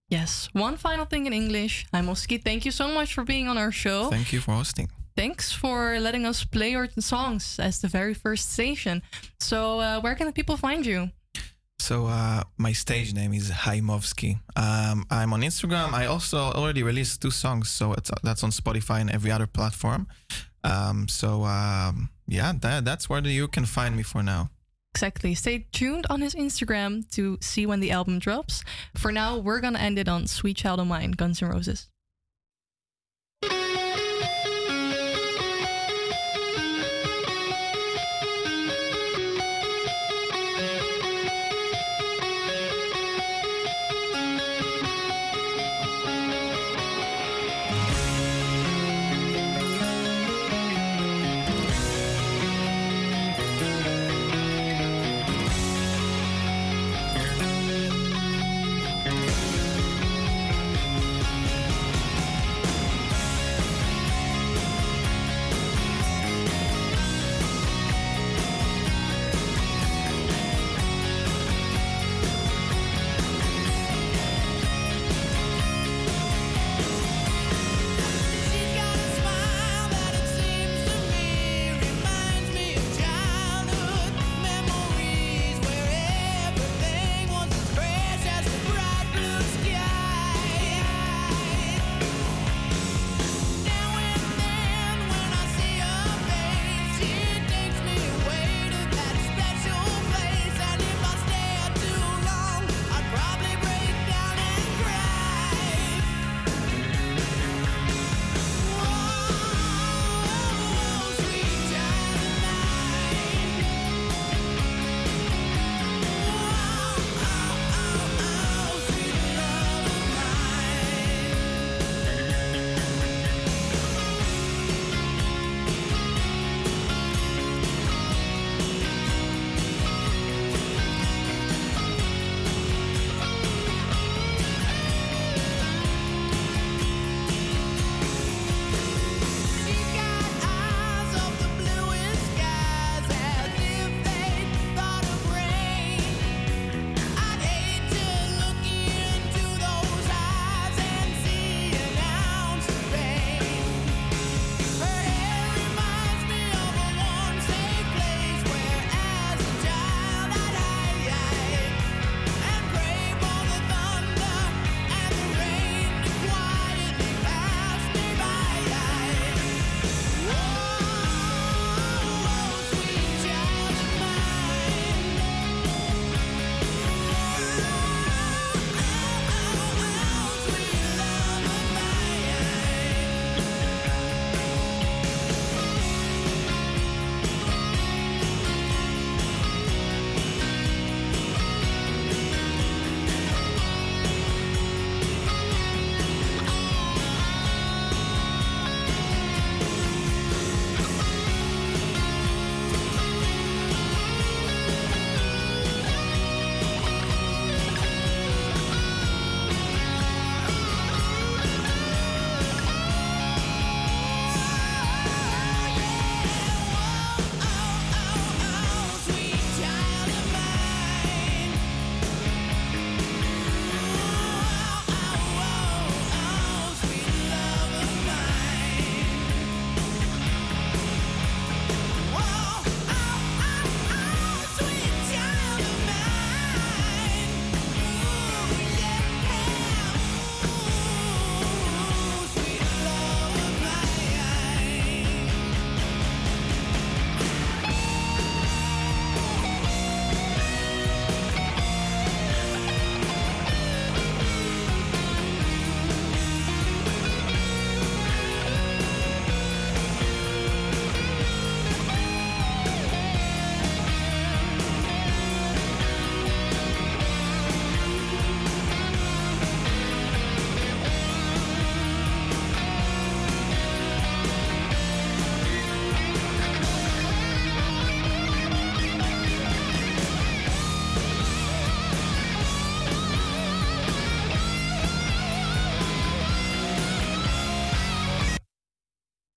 Yes. One final thing in English. Hi, Moski. Thank you so much for being on our show. Thank you for hosting. Thanks for letting us play your songs as the very first station. So, uh, where can the people find you? So uh, my stage name is Haimovsky. Um, I'm on Instagram. I also already released two songs, so it's that's on Spotify and every other platform. Um, so um, yeah, that, that's where you can find me for now. Exactly. Stay tuned on his Instagram to see when the album drops. For now, we're gonna end it on Sweet Child of Mine, Guns N' Roses.